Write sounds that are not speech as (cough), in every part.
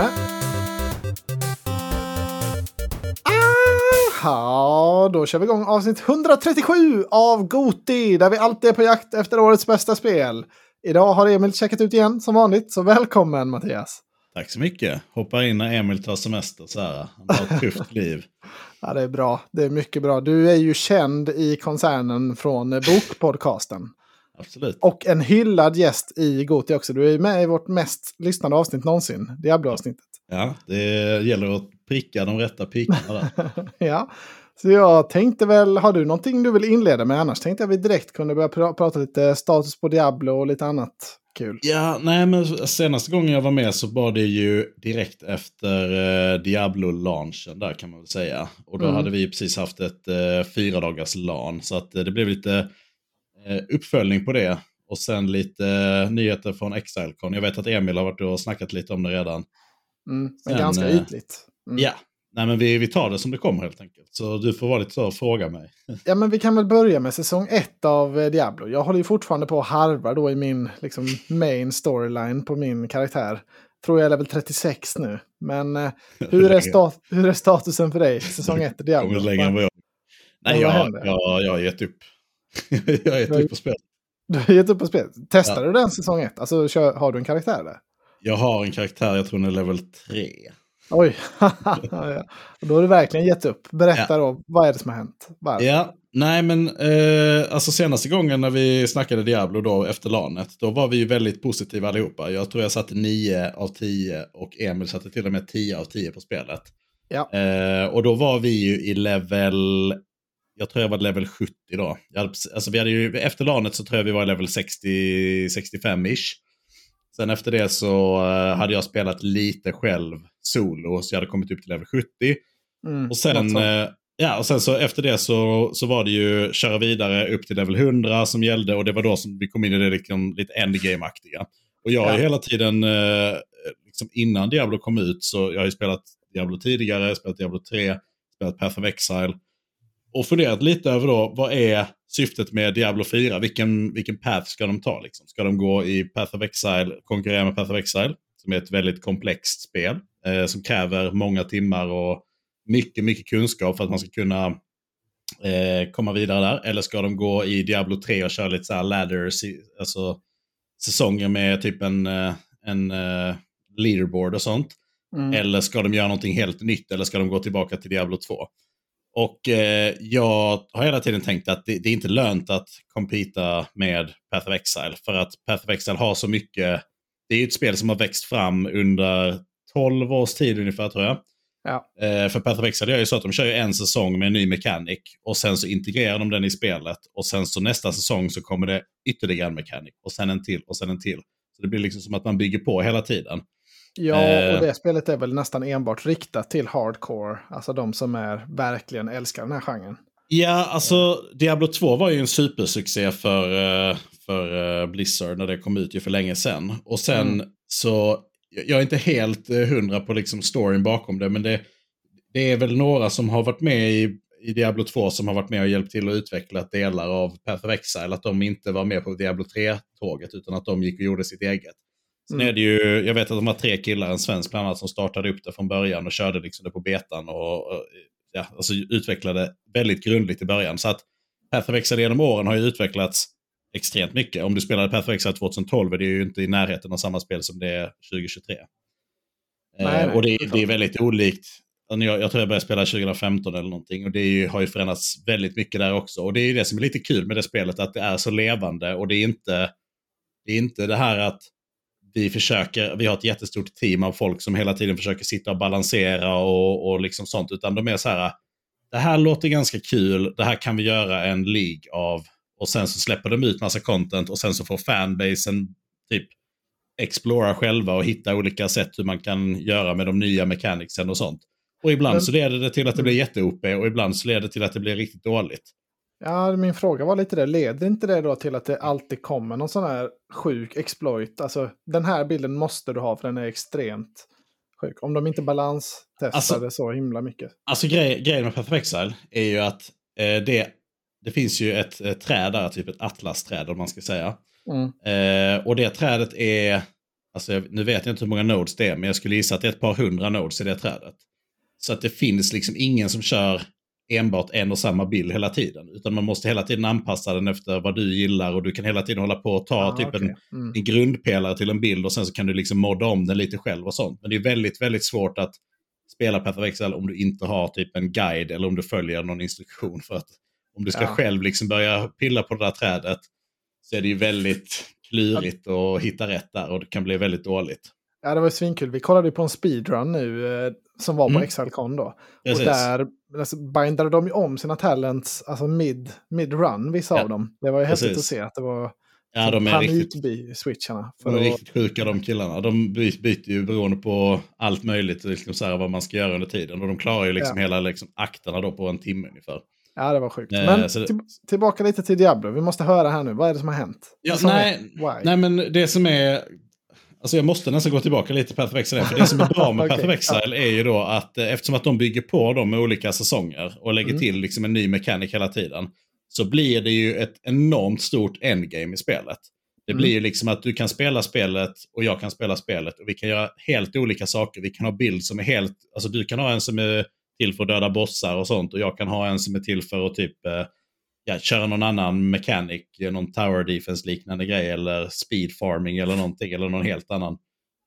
med? Ja, då kör vi igång avsnitt 137 av Goti, där vi alltid är på jakt efter årets bästa spel. Idag har Emil checkat ut igen som vanligt, så välkommen Mattias. Tack så mycket. Hoppa in när Emil tar semester så här. Han har ett tufft (laughs) liv. Ja, det är bra. Det är mycket bra. Du är ju känd i koncernen från Bokpodcasten. Absolut. Och en hyllad gäst i Goti också. Du är med i vårt mest lyssnade avsnitt någonsin, Diablo-avsnittet. Ja, det gäller att pricka de rätta pikarna där. (laughs) ja, så jag tänkte väl, har du någonting du vill inleda med? Annars tänkte jag vi direkt kunde börja pr prata lite status på Diablo och lite annat kul. Ja, nej men senaste gången jag var med så var det ju direkt efter eh, Diablo-launchen där kan man väl säga. Och då mm. hade vi precis haft ett eh, fyra dagars LAN. Så att eh, det blev lite uppföljning på det. Och sen lite eh, nyheter från Exilecon. Jag vet att Emil har varit och snackat lite om det redan. Mm, men ganska eh, ytligt. Mm. Ja, Nej, men vi, vi tar det som det kommer helt enkelt. Så du får vara lite så och fråga mig. (laughs) Ja, men vi kan väl börja med säsong ett av eh, Diablo. Jag håller ju fortfarande på att harva då i min liksom, main storyline på min karaktär. Tror jag är level 36 nu. Men eh, (laughs) hur, är stat hur är statusen för dig, säsong ett (laughs) i Diablo? längre än vad jag. Nej, jag, jag, jag har gett upp. (laughs) jag har gett upp på spelet. Du har gett upp på spelet? Testade ja. du den säsong ett? Alltså, kör, har du en karaktär där? Jag har en karaktär, jag tror den är level 3. Oj, (laughs) då har du verkligen gett upp. Berätta ja. då, vad är det som har hänt? Varför? Ja, nej men eh, alltså senaste gången när vi snackade Diablo då efter lanet, då var vi ju väldigt positiva allihopa. Jag tror jag satte 9 av 10 och Emil satte till och med 10 av 10 på spelet. Ja. Eh, och då var vi ju i level, jag tror jag var level 70 då. Hade, alltså vi hade ju, efter lanet så tror jag vi var level 60-65-ish. Sen efter det så uh, hade jag spelat lite själv solo, så jag hade kommit upp till level 70. Mm, och, sen, uh, ja, och sen så efter det så, så var det ju köra vidare upp till level 100 som gällde och det var då som vi kom in i det liksom, lite endgame-aktiga. Och jag har ja. hela tiden, uh, liksom innan Diablo kom ut, så jag har ju spelat Diablo tidigare, spelat Diablo 3, spelat Path of Exile. Och funderat lite över då, vad är syftet med Diablo 4. Vilken, vilken path ska de ta? Liksom? Ska de gå i Path of Exile, konkurrera med Path of Exile, som är ett väldigt komplext spel, eh, som kräver många timmar och mycket, mycket kunskap för att man ska kunna eh, komma vidare där. Eller ska de gå i Diablo 3 och köra lite så här ladders, alltså säsonger med typ en, eh, en uh, leaderboard och sånt. Mm. Eller ska de göra någonting helt nytt eller ska de gå tillbaka till Diablo 2? Och eh, jag har hela tiden tänkt att det, det, är inte lönt att competa med Path of Exile. För att Path of Exile har så mycket. Det är ett spel som har växt fram under 12 års tid ungefär tror jag. Ja. Eh, för Path of Exile gör ju så att de kör en säsong med en ny mekanik. Och sen så integrerar de den i spelet. Och sen så nästa säsong så kommer det ytterligare en mekanik. Och sen en till och sen en till. Så det blir liksom som att man bygger på hela tiden. Ja, och eh. det spelet är väl nästan enbart riktat till hardcore. Alltså de som är verkligen älskar den här genren. Ja, alltså Diablo 2 var ju en supersuccé för, eh, för eh, Blizzard när det kom ut ju för länge sedan. Och sen mm. så, jag är inte helt hundra på liksom storyn bakom det, men det, det är väl några som har varit med i, i Diablo 2 som har varit med och hjälpt till att utveckla delar av Path of Exile. Att de inte var med på Diablo 3-tåget utan att de gick och gjorde sitt eget. Sen mm. är det ju, jag vet att de var tre killar, en svensk bland annat, som startade upp det från början och körde liksom det på betan och, och ja, alltså utvecklade väldigt grundligt i början. Så att Path of Exile genom åren har ju utvecklats extremt mycket. Om du spelade Path of Exile 2012 är det ju inte i närheten av samma spel som det är 2023. Nej, eh, och det, det, är väldigt olikt. Jag, jag tror jag började spela 2015 eller någonting och det ju, har ju förändrats väldigt mycket där också. Och det är ju det som är lite kul med det spelet, att det är så levande och det är inte det, är inte det här att vi försöker, vi har ett jättestort team av folk som hela tiden försöker sitta och balansera och, och liksom sånt. Utan de är så här, det här låter ganska kul, det här kan vi göra en League av. Och sen så släpper de ut massa content och sen så får fanbasen typ explora själva och hitta olika sätt hur man kan göra med de nya mechanicsen och sånt. Och ibland så leder det till att det blir jätte-OP och ibland så leder det till att det blir riktigt dåligt. Ja, min fråga var lite det. Leder inte det då till att det alltid kommer någon sån här sjuk exploit? Alltså, den här bilden måste du ha för den är extremt sjuk. Om de inte balanstestar alltså, så himla mycket. Alltså grej, grejen med Path Exile är ju att eh, det, det finns ju ett, ett träd där, typ ett atlasträd om man ska säga. Mm. Eh, och det trädet är alltså nu vet jag inte hur många nodes det är, men jag skulle gissa att det är ett par hundra nodes i det trädet. Så att det finns liksom ingen som kör enbart en och samma bild hela tiden. Utan man måste hela tiden anpassa den efter vad du gillar och du kan hela tiden hålla på och ta ah, typ okay. en, mm. en grundpelare till en bild och sen så kan du liksom modda om den lite själv och sånt. Men det är väldigt, väldigt svårt att spela Path of Exile om du inte har typ en guide eller om du följer någon instruktion. För att om du ska ja. själv liksom börja pilla på det där trädet så är det ju väldigt klurigt att hitta rätt där och det kan bli väldigt dåligt. Ja, det var svinkul. Vi kollade på en speedrun nu eh, som var på mm. XLCon då. Precis. Och där alltså, bindade de ju om sina talents, alltså mid, mid-run, vissa ja. av dem. Det var ju häftigt att se att det var ja, de är riktigt, switcharna. de är att... riktigt sjuka de killarna. De byter ju beroende på allt möjligt, liksom så här, vad man ska göra under tiden. Och de klarar ju liksom ja. hela liksom, akterna då på en timme ungefär. Ja, det var sjukt. Eh, men till, tillbaka lite till Diablo. Vi måste höra här nu. Vad är det som har hänt? Ja, nej, nej, men det som är Alltså jag måste nästan gå tillbaka lite på Path För det som är bra med okay. (laughs) Path är ju då att eh, eftersom att de bygger på dem med olika säsonger och lägger mm. till liksom en ny mekanik hela tiden. Så blir det ju ett enormt stort endgame i spelet. Det mm. blir ju liksom att du kan spela spelet och jag kan spela spelet och vi kan göra helt olika saker. Vi kan ha bild som är helt, alltså du kan ha en som är till för att döda bossar och sånt och jag kan ha en som är till för att typ eh, ja, köra någon annan mechanic, någon tower defense liknande grej eller speed farming eller någonting eller någon helt annan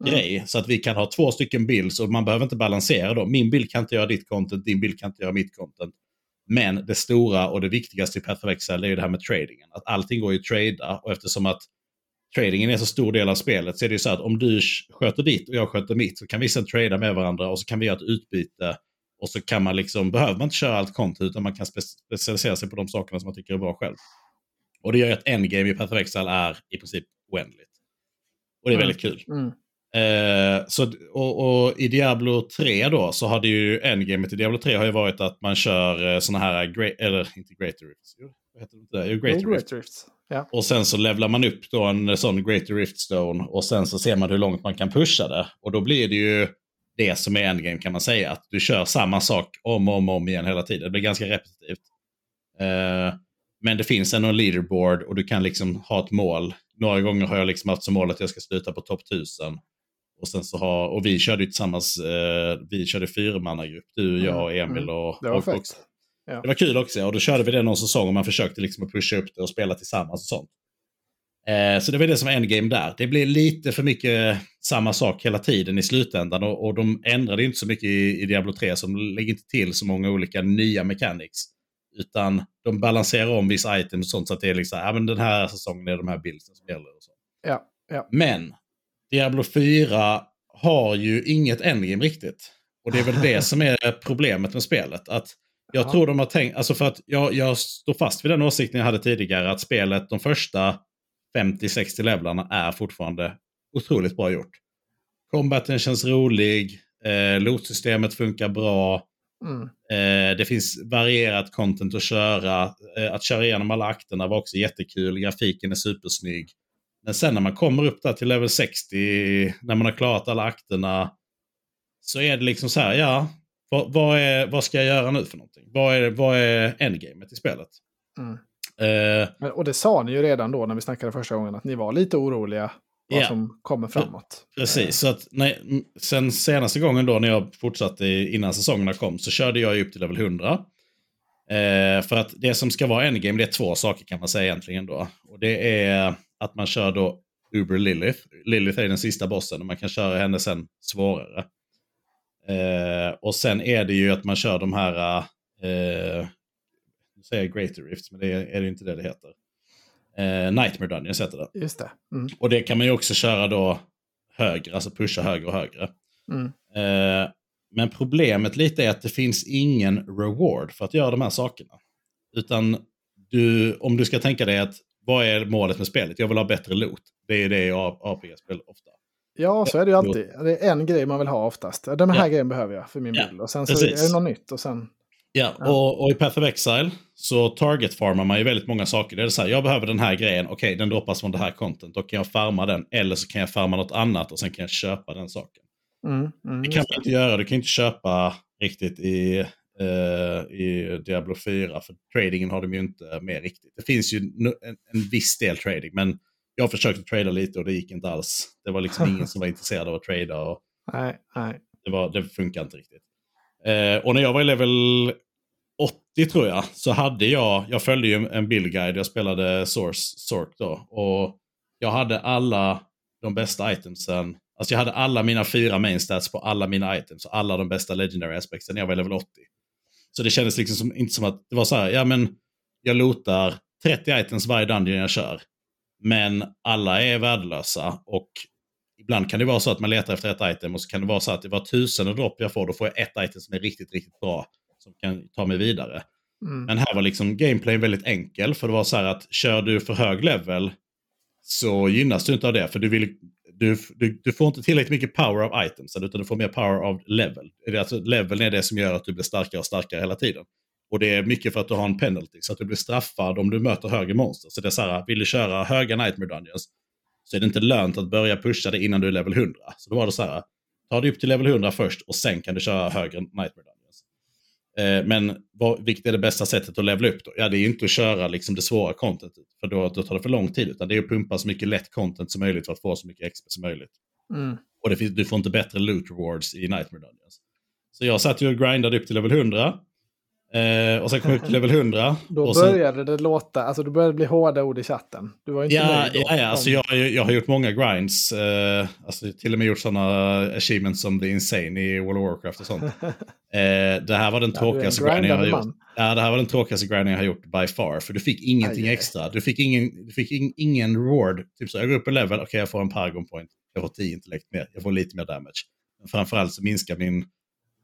mm. grej. Så att vi kan ha två stycken builds och man behöver inte balansera då. Min bild kan inte göra ditt content, din bild kan inte göra mitt content. Men det stora och det viktigaste i Path of Excel är ju det här med tradingen. Att allting går ju att trada och eftersom att tradingen är så stor del av spelet så är det ju så att om du sköter ditt och jag sköter mitt så kan vi sen trada med varandra och så kan vi göra ett utbyte och så kan man liksom, behöver man inte köra allt content utan man kan spe specialisera sig på de sakerna som man tycker är bra själv. Och det gör att endgame i Path of Exile är i princip oändligt. Och det är väldigt kul. Mm. Eh, så, och, och, i Diablo 3 då så har det ju endgame i Diablo 3 har ju varit att man kör eh, sådana här, eller inte Greater Rifts, vad heter det? Jo, Greater, Greater Rifts. Ja. Och sen så levlar man upp då en sån Greater Rift Stone och sen så ser man hur långt man kan pusha det. Och då blir det ju det som är endgame kan man säga. Att du kör samma sak om och om, om igen hela tiden. Det blir ganska repetitivt. Uh, men det finns en leaderboard och du kan liksom ha ett mål. Några gånger har jag liksom haft som mål att jag ska sluta på topp 1000. Och, sen så har, och vi körde ju tillsammans, uh, vi körde fyrmannagrupp, du, jag, mm. Emil och Det var och fett. Ja. Det var kul också och då körde vi det någon säsong och man försökte liksom att pusha upp det och spela tillsammans och sånt. Eh, så det var det som var endgame där. Det blir lite för mycket samma sak hela tiden i slutändan och, och de ändrade inte så mycket i, i Diablo 3 så de lägger inte till så många olika nya mechanics. Utan de balanserar om vissa items och sånt så att det är liksom, ja men den här säsongen är de här bildsen som gäller. Och så. Ja, ja. Men Diablo 4 har ju inget endgame riktigt. Och det är väl det (laughs) som är problemet med spelet. Att jag ja. tror de har tänkt, alltså för att jag, jag står fast vid den åsikten jag hade tidigare, att spelet, de första 50-60 levlarna är fortfarande otroligt bra gjort. Combaten känns rolig, eh, lotsystemet funkar bra. Mm. Eh, det finns varierat content att köra. Eh, att köra igenom alla akterna var också jättekul. Grafiken är supersnygg. Men sen när man kommer upp där till level 60, när man har klarat alla akterna, så är det liksom så här, ja, vad, vad, är, vad ska jag göra nu för någonting? Vad är, vad är endgamet i spelet? Mm. Eh, och det sa ni ju redan då när vi snackade första gången, att ni var lite oroliga vad yeah. som kommer framåt. Precis, eh. så att nej, sen senaste gången då när jag fortsatte innan säsongerna kom så körde jag upp till level 100. Eh, för att det som ska vara endgame det är två saker kan man säga egentligen då. Och det är att man kör då Uber Lilith. Lilith är den sista bossen och man kan köra henne sen svårare. Eh, och sen är det ju att man kör de här eh, säger Greater Rifts, men det är, är det inte det det heter. Eh, Nightmare Dungeons heter det. Just det. Mm. Och det kan man ju också köra då högre, alltså pusha högre och högre. Mm. Eh, men problemet lite är att det finns ingen reward för att göra de här sakerna. Utan du, om du ska tänka dig att vad är målet med spelet? Jag vill ha bättre loot. Det är det APG-spel ofta. Ja, så är det ju alltid. Det är en grej man vill ha oftast. Den här ja. grejen behöver jag för min ja, bild. Och sen så precis. är det något nytt. Och sen... Ja, och, och, i Path of Exile så target-farmar man ju väldigt många saker. Det är så här, jag behöver den här grejen, okej okay, den droppas från det här content, då kan jag farma den. Eller så kan jag farma något annat och sen kan jag köpa den saken. Mm, mm, det kan man inte göra, du kan inte köpa riktigt i, uh, i Diablo 4, för tradingen har de ju inte med riktigt. Det finns ju en, en viss del trading, men jag försökte trada lite och det gick inte alls. Det var liksom (laughs) ingen som var intresserad av att trada. Och nej, nej. Det, var, det funkar inte riktigt. Eh, och när jag var i level 80 tror jag, så hade jag, jag följde ju en bildguide, jag spelade Source, Sork då. Och jag hade alla de bästa itemsen. Alltså jag hade alla mina fyra main stats på alla mina items. Alla de bästa legendary aspekten när jag var i level 80. Så det kändes liksom som, inte som att det var så här, ja men jag lotar 30 items varje dungeon jag kör. Men alla är värdelösa och ibland kan det vara så att man letar efter ett item och så kan det vara så att det var tusen dropp jag får, då får jag ett item som är riktigt, riktigt bra. Som kan ta mig vidare. Mm. Men här var liksom gameplayen väldigt enkel. För det var så här att kör du för hög level så gynnas du inte av det. För du, vill, du, du, du får inte tillräckligt mycket power av items, utan du får mer power av level. Alltså, leveln är det som gör att du blir starkare och starkare hela tiden. Och det är mycket för att du har en penalty, så att du blir straffad om du möter högre monster. Så det är så här, vill du köra höga Nightmare Dungeons så är det inte lönt att börja pusha det innan du är level 100. Så då var det så här, ta dig upp till level 100 först och sen kan du köra högre Nightmare Dungeons. Eh, men vad, vilket är det bästa sättet att levela upp då? Ja, det är ju inte att köra liksom det svåra contentet, för då, då tar det för lång tid, utan det är att pumpa så mycket lätt content som möjligt för att få så mycket XP som möjligt. Mm. Och det, du får inte bättre loot rewards i Nightmare Dungeons. Så jag satt ju och grindade upp till level 100. Eh, och sen kom jag upp till level 100. Då började sen... det låta, alltså då började det bli hårda ord i chatten. Du var inte ja, nöjd. Ja, ja alltså jag, jag har gjort många grinds. Eh, alltså till och med gjort sådana achievements som The Insane i World of Warcraft och sånt. (laughs) eh, det här var den tråkigaste ja, grinding jag har gjort. Ja, det här var den tråkigaste grinding jag har gjort by far. För du fick ingenting aj, extra. Du fick ingen, du fick in, ingen reward. Typ så, jag går upp en level, okej okay, jag får en paragon point. Jag får 10 intellekt mer, jag får lite mer damage. Men framförallt så minskar min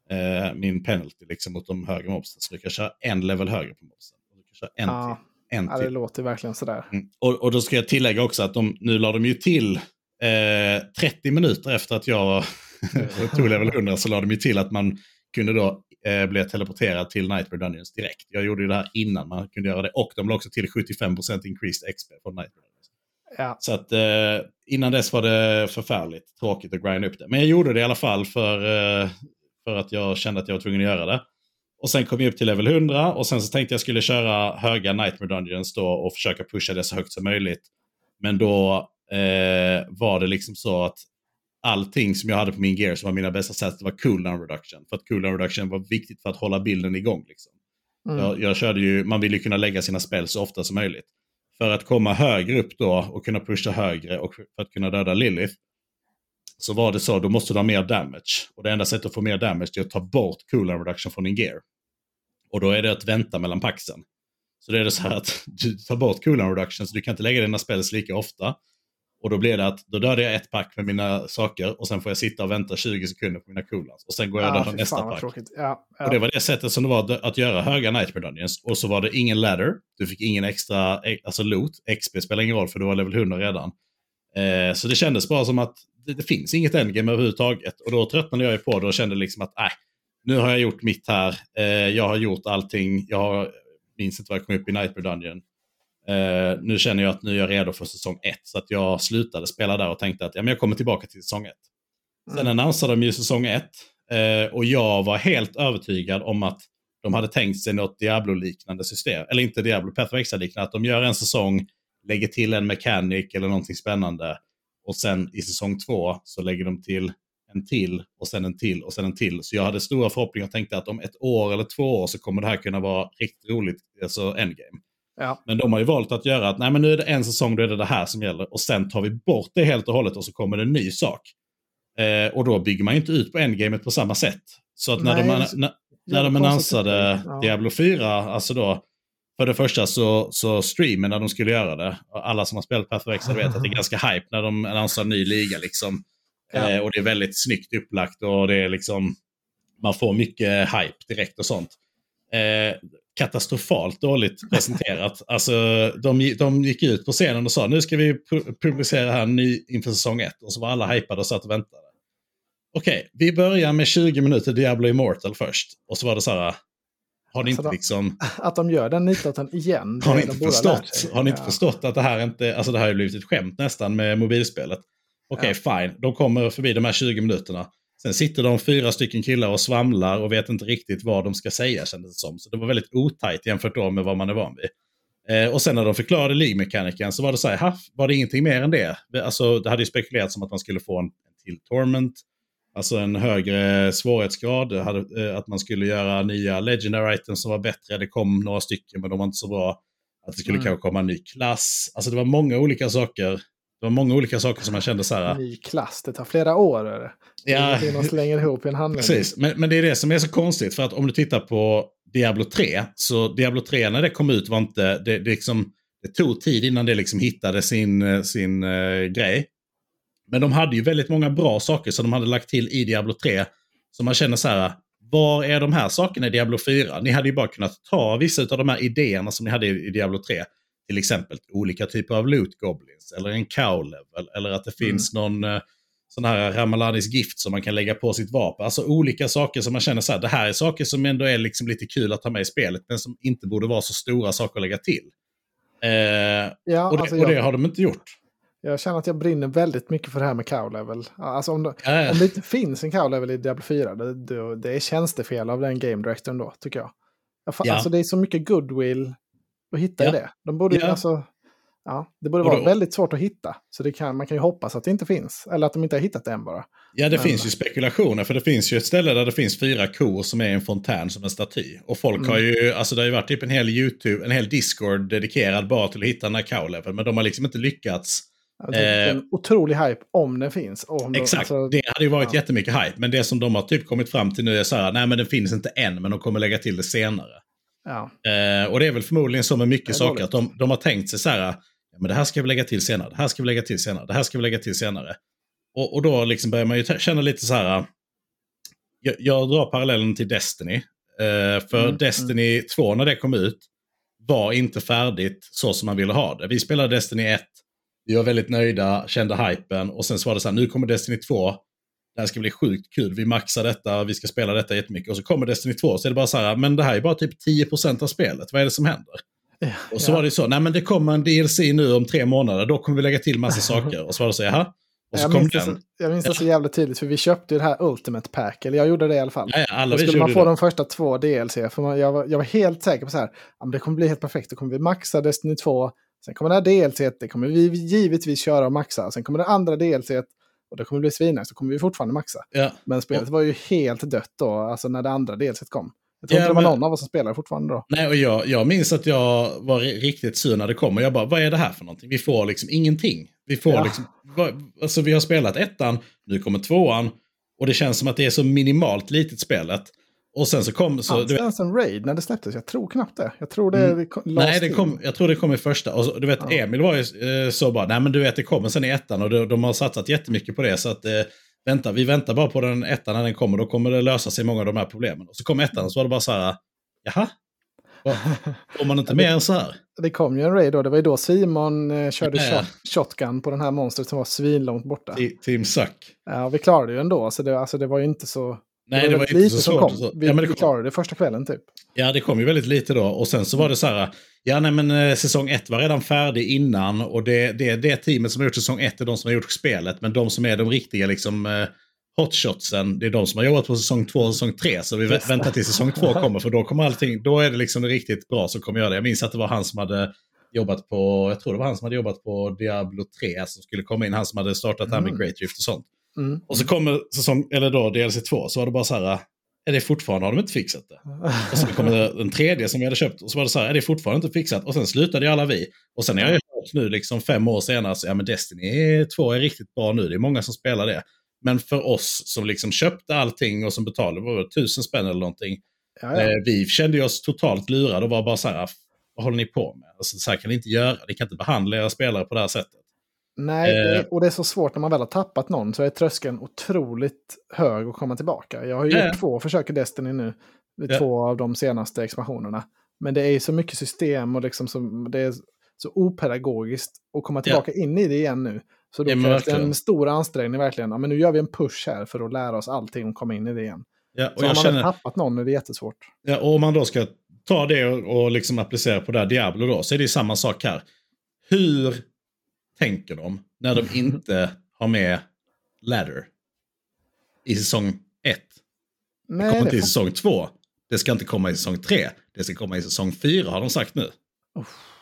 eh, min penalty liksom, mot de högre mobsen. Så du kan köra en level högre på mobsen. Du kan köra en ja. till. En ja, till. det låter verkligen sådär. Mm. Och, och då ska jag tillägga också att de, nu la de ju till eh, 30 minuter efter att jag (laughs) tog level (laughs) 100 så la de ju till att man kunde då eh, bli teleporterad till Nightmare Dungeons direkt. Jag gjorde ju det här innan man kunde göra det och de la också till 75% increased XP från Nightmare Dungeons. Ja. Så att eh, innan dess var det förfärligt tråkigt att grinda upp det. Men jag gjorde det i alla fall för eh, för att jag kände att jag var tvungen att göra det. Och sen kom jag upp till level 100 och sen så tänkte jag skulle köra höga Nightmare Dungeons då och försöka pusha det så högt som möjligt. Men då eh, var det liksom så att allting som jag hade på min gear som var mina bästa sets var cooldown reduction. För att cooldown reduction var viktigt för att hålla bilden igång. Liksom. Mm. Jag, jag, körde ju, man vill ju kunna lägga sina spel så ofta som möjligt. För att komma högre upp då och kunna pusha högre och för att kunna döda Lilith så var det så, då måste du ha mer damage. Och det enda sättet att få mer damage är att ta bort cooldown reduction från din gear. Och då är det att vänta mellan paxen. Så det är det så här att (laughs) du tar bort cooldown reduction, så du kan inte lägga dina spells lika ofta. Och då blir det att då dödar jag ett pack med mina saker och sen får jag sitta och vänta 20 sekunder på mina cooldowns. Och sen går jag och dödar nästa pack. Ja, ja. Och det var det sättet som det var att göra höga Nightmare Dungeons. Och så var det ingen ladder, du fick ingen extra alltså loot. XP spelar ingen roll för du var level 100 redan. Eh, så det kändes bara som att det, det, finns inget endgame överhuvudtaget. Och då tröttnade jag på det och kände liksom att äh, nu har jag gjort mitt här. Eh, jag har gjort allting. Jag har, minns inte vad jag kom upp i Nightmare Dungeon. Eh, nu känner jag att nu är jag redo för säsong ett. Så att jag slutade spela där och tänkte att ja, men jag kommer tillbaka till säsong ett. Sen mm. annonsade de ju säsong ett. Eh, och jag var helt övertygad om att de hade tänkt sig något Diablo-liknande system. Eller inte Diablo, Path liknande Att de gör en säsong, lägger till en mechanic eller någonting spännande. Och sen i säsong två så lägger de till en till och sen en till och sen en till. Så jag hade stora förhoppningar och tänkte att om ett år eller två år så kommer det här kunna vara riktigt roligt, alltså endgame. Ja. Men de har ju valt att göra att nej men nu är det en säsong, då är det det här som gäller. Och sen tar vi bort det helt och hållet och så kommer det en ny sak. Eh, och då bygger man ju inte ut på endgamet på samma sätt. Så att när nej, de, när, när de annonsade ja. Diablo 4, alltså då, för det första så, så streamen när de skulle göra det, alla som har spelat Path of Exile vet att det är (laughs) ganska hype när de annonserar en ny liga. Liksom. Ja. Eh, och det är väldigt snyggt upplagt och det är liksom, man får mycket hype direkt och sånt. Eh, katastrofalt dåligt (laughs) presenterat. alltså, de, de gick ut på scenen och sa nu ska vi publicera här ny inför säsong 1. Och så var alla hypade och satt och väntade. Okej, okay, vi börjar med 20 minuter Diablo Immortal först. Och så var det så här, har ni alltså inte liksom... (laughs) Att de gör den nitoten igen. Har ni inte, förstått, har ni inte ja. förstått att det här inte... Alltså det här har blivit ett skämt nästan med mobilspelet. Okej, okay, ja. fine. De kommer förbi de här 20 minuterna. Sen sitter de fyra stycken killar och svamlar och vet inte riktigt vad de ska säga kändes det som. Så det var väldigt otajt jämfört då med vad man är van vid. Eh, och sen när de förklarade League-mekaniken så var det så här, var det ingenting mer än det? Alltså, det hade ju spekulerats om att man skulle få en, en till Torment, alltså en högre svårighetsgrad, hade, eh, att man skulle göra nya Legendary items som var bättre, det kom några stycken men de var inte så bra. Att det skulle mm. kanske komma en ny klass. Alltså det var många olika saker det var många olika saker som man kände så här. Ny klass, det tar flera år. Det? Ja, det slänger ihop i en handling. Precis, men, men det är det som är så konstigt. För att om du tittar på Diablo 3, så Diablo 3 när det kom ut var inte, det, det, liksom, det tog tid innan det liksom hittade sin, sin uh, grej. Men de hade ju väldigt många bra saker som de hade lagt till i Diablo 3. Så man känner så här, var är de här sakerna i Diablo 4? Ni hade ju bara kunnat ta vissa av de här idéerna som ni hade i, Diablo 3 till exempel olika typer av loot goblins eller en cow level eller att det mm. finns någon uh, sån här Ramalanis gift som man kan lägga på sitt vapen. Alltså olika saker som man känner så här, det här är saker som ändå är liksom lite kul att ta med i spelet men som inte borde vara så stora saker att lägga till. Uh, ja, och, det, alltså och, det, har de inte gjort. Jag känner att jag brinner väldigt mycket för det här med cow level. Alltså om, det, äh. om det inte finns en cow level i Diablo 4, det, det, det är tjänstefel av den game directorn då, tycker jag. jag ja. Alltså det är så mycket goodwill och hitta ja. det. De borde, ja. alltså, ja, det borde vara väldigt svårt att hitta. Så det kan, man kan ju hoppas att det inte finns. Eller att de inte har hittat det än bara. Ja, det Men, finns ju spekulationer. För det finns ju ett ställe där det finns fyra kor som är en fontän som en staty. Och folk mm. har ju, alltså det har ju varit typ en hel YouTube, en hel Discord dedikerad bara till att hitta den här cow Men de har liksom inte lyckats. Det är en eh, otrolig hype om den finns. Om exakt, de, alltså, det hade ju varit ja. jättemycket hype. Men det som de har typ kommit fram till nu är så här, nej men den finns inte än, men de kommer lägga till det senare. Ja. Eh, och det är väl förmodligen så med mycket saker att de, de har tänkt sig så här, men det här ska vi lägga till senare, det här ska vi lägga till senare, det här ska vi lägga till senare. Och, och då liksom börjar man ju känna lite så här, jag, jag drar parallellen till Destiny. Eh, för mm, Destiny mm. 2 när det kom ut var inte färdigt så som man ville ha det. Vi spelade Destiny 1, vi var väldigt nöjda, kände hypen och sen så var det så här, nu kommer Destiny 2, det här ska bli sjukt kul, vi maxar detta, vi ska spela detta jättemycket. Och så kommer Destiny 2, så är det bara så här, men det här är bara typ 10% av spelet, vad är det som händer? Ja, och så ja. var det så, nej men det kommer en DLC nu om tre månader, då kommer vi lägga till massa saker. Och så var det så, jaha. Och så jag, kom minns den. Så, jag minns det så jävla tydligt, för vi köpte ju det här Ultimate Pack, eller jag gjorde det i alla fall. Ja, ja, alla då skulle man få det. de första två DLC, för man, jag, var, jag var helt säker på så här, det kommer bli helt perfekt, då kommer vi maxa Destiny 2, sen kommer det här DLC, det kommer vi givetvis köra och maxa, sen kommer det andra DLC, och det kommer bli svinnice, så kommer vi fortfarande maxa. Ja. Men spelet var ju helt dött då, alltså när det andra delset kom. Jag tror ja, inte det var men... någon av oss som spelade fortfarande då. Nej, och jag, jag minns att jag var riktigt sur när det kom. Och jag bara, vad är det här för någonting? Vi får liksom ingenting. Vi får ja. liksom, alltså vi har spelat ettan, nu kommer tvåan. Och det känns som att det är så minimalt litet spelet. Och sen så kom... Så, Fanns det ens en raid när det släpptes? Jag tror knappt det. Jag tror det mm. Nej, det kom, jag tror det kom i första. Och så, du vet, ja. Emil var ju eh, så bara, nej men du vet det kommer sen i ettan och de, de har satsat jättemycket på det. Så att eh, vänta, vi väntar bara på den ettan när den kommer. Då kommer det lösa sig många av de här problemen. Och så kom ettan och så var det bara så här, jaha? Får man inte (laughs) mer än så här? Det kom ju en raid då. Det var ju då Simon eh, körde shot, shotgun på den här monstret som var svinlångt borta. Team Suck. Ja, vi klarade ju ändå. Så det, alltså, det var ju inte så... Nej, det var, det var inte så svårt. Så. Vi, ja, men det vi klarade det första kvällen typ. Ja, det kom ju väldigt lite då. Och sen så var det så här, ja nej men eh, säsong ett var redan färdig innan. Och det, det, det teamet som har gjort säsong ett är de som har gjort spelet. Men de som är de riktiga liksom eh, hotshotsen, det är de som har jobbat på säsong två och säsong tre. Så vi väntar tills säsong två (laughs) kommer, för då kommer allting, då är det liksom riktigt bra som kommer göra det. Jag minns att det var han som hade jobbat på, jag tror det var han som hade jobbat på Diablo 3 som skulle komma in, han som hade startat mm. här med mm. Great Rift och sånt. Mm. Och så kommer säsong, eller då DLC 2, så var det bara så här, är det fortfarande, har de inte fixat det? Och så kommer den tredje som vi hade köpt och så var det så här, är det fortfarande inte fixat? Och sen slutade ju alla vi. Och sen har jag hört nu liksom fem år senare, så ja men Destiny 2 är riktigt bra nu, det är många som spelar det. Men för oss som liksom köpte allting och som betalade, var det tusen spänn eller någonting. Ja, ja. Eh, vi kände oss totalt lurade och var bara så här, vad håller ni på med? Alltså, så här kan ni inte göra, ni kan inte behandla era spelare på det här sättet. Nej, eh. och det är så svårt när man väl har tappat någon så är tröskeln otroligt hög att komma tillbaka. Jag har ju ja. gjort två försök i Destiny nu, vid två av de senaste expansionerna. Men det är så mycket system och liksom så, det är så opedagogiskt att komma tillbaka in i det igen nu. Så då krävs det en stor ansträngning verkligen. Ja, men nu gör vi en push här för att lära oss allting och komma in i det igen. Ja, och så jag om man har tappat någon är det jättesvårt. Ja, och om man då ska ta det och, och liksom applicera på det här Diablo då, så är det samma sak här. Hur tänker de när de inte har med ladder i säsong 1? Det kommer inte i säsong 2. Det ska inte komma i säsong 3. Det ska komma i säsong 4 har de sagt nu.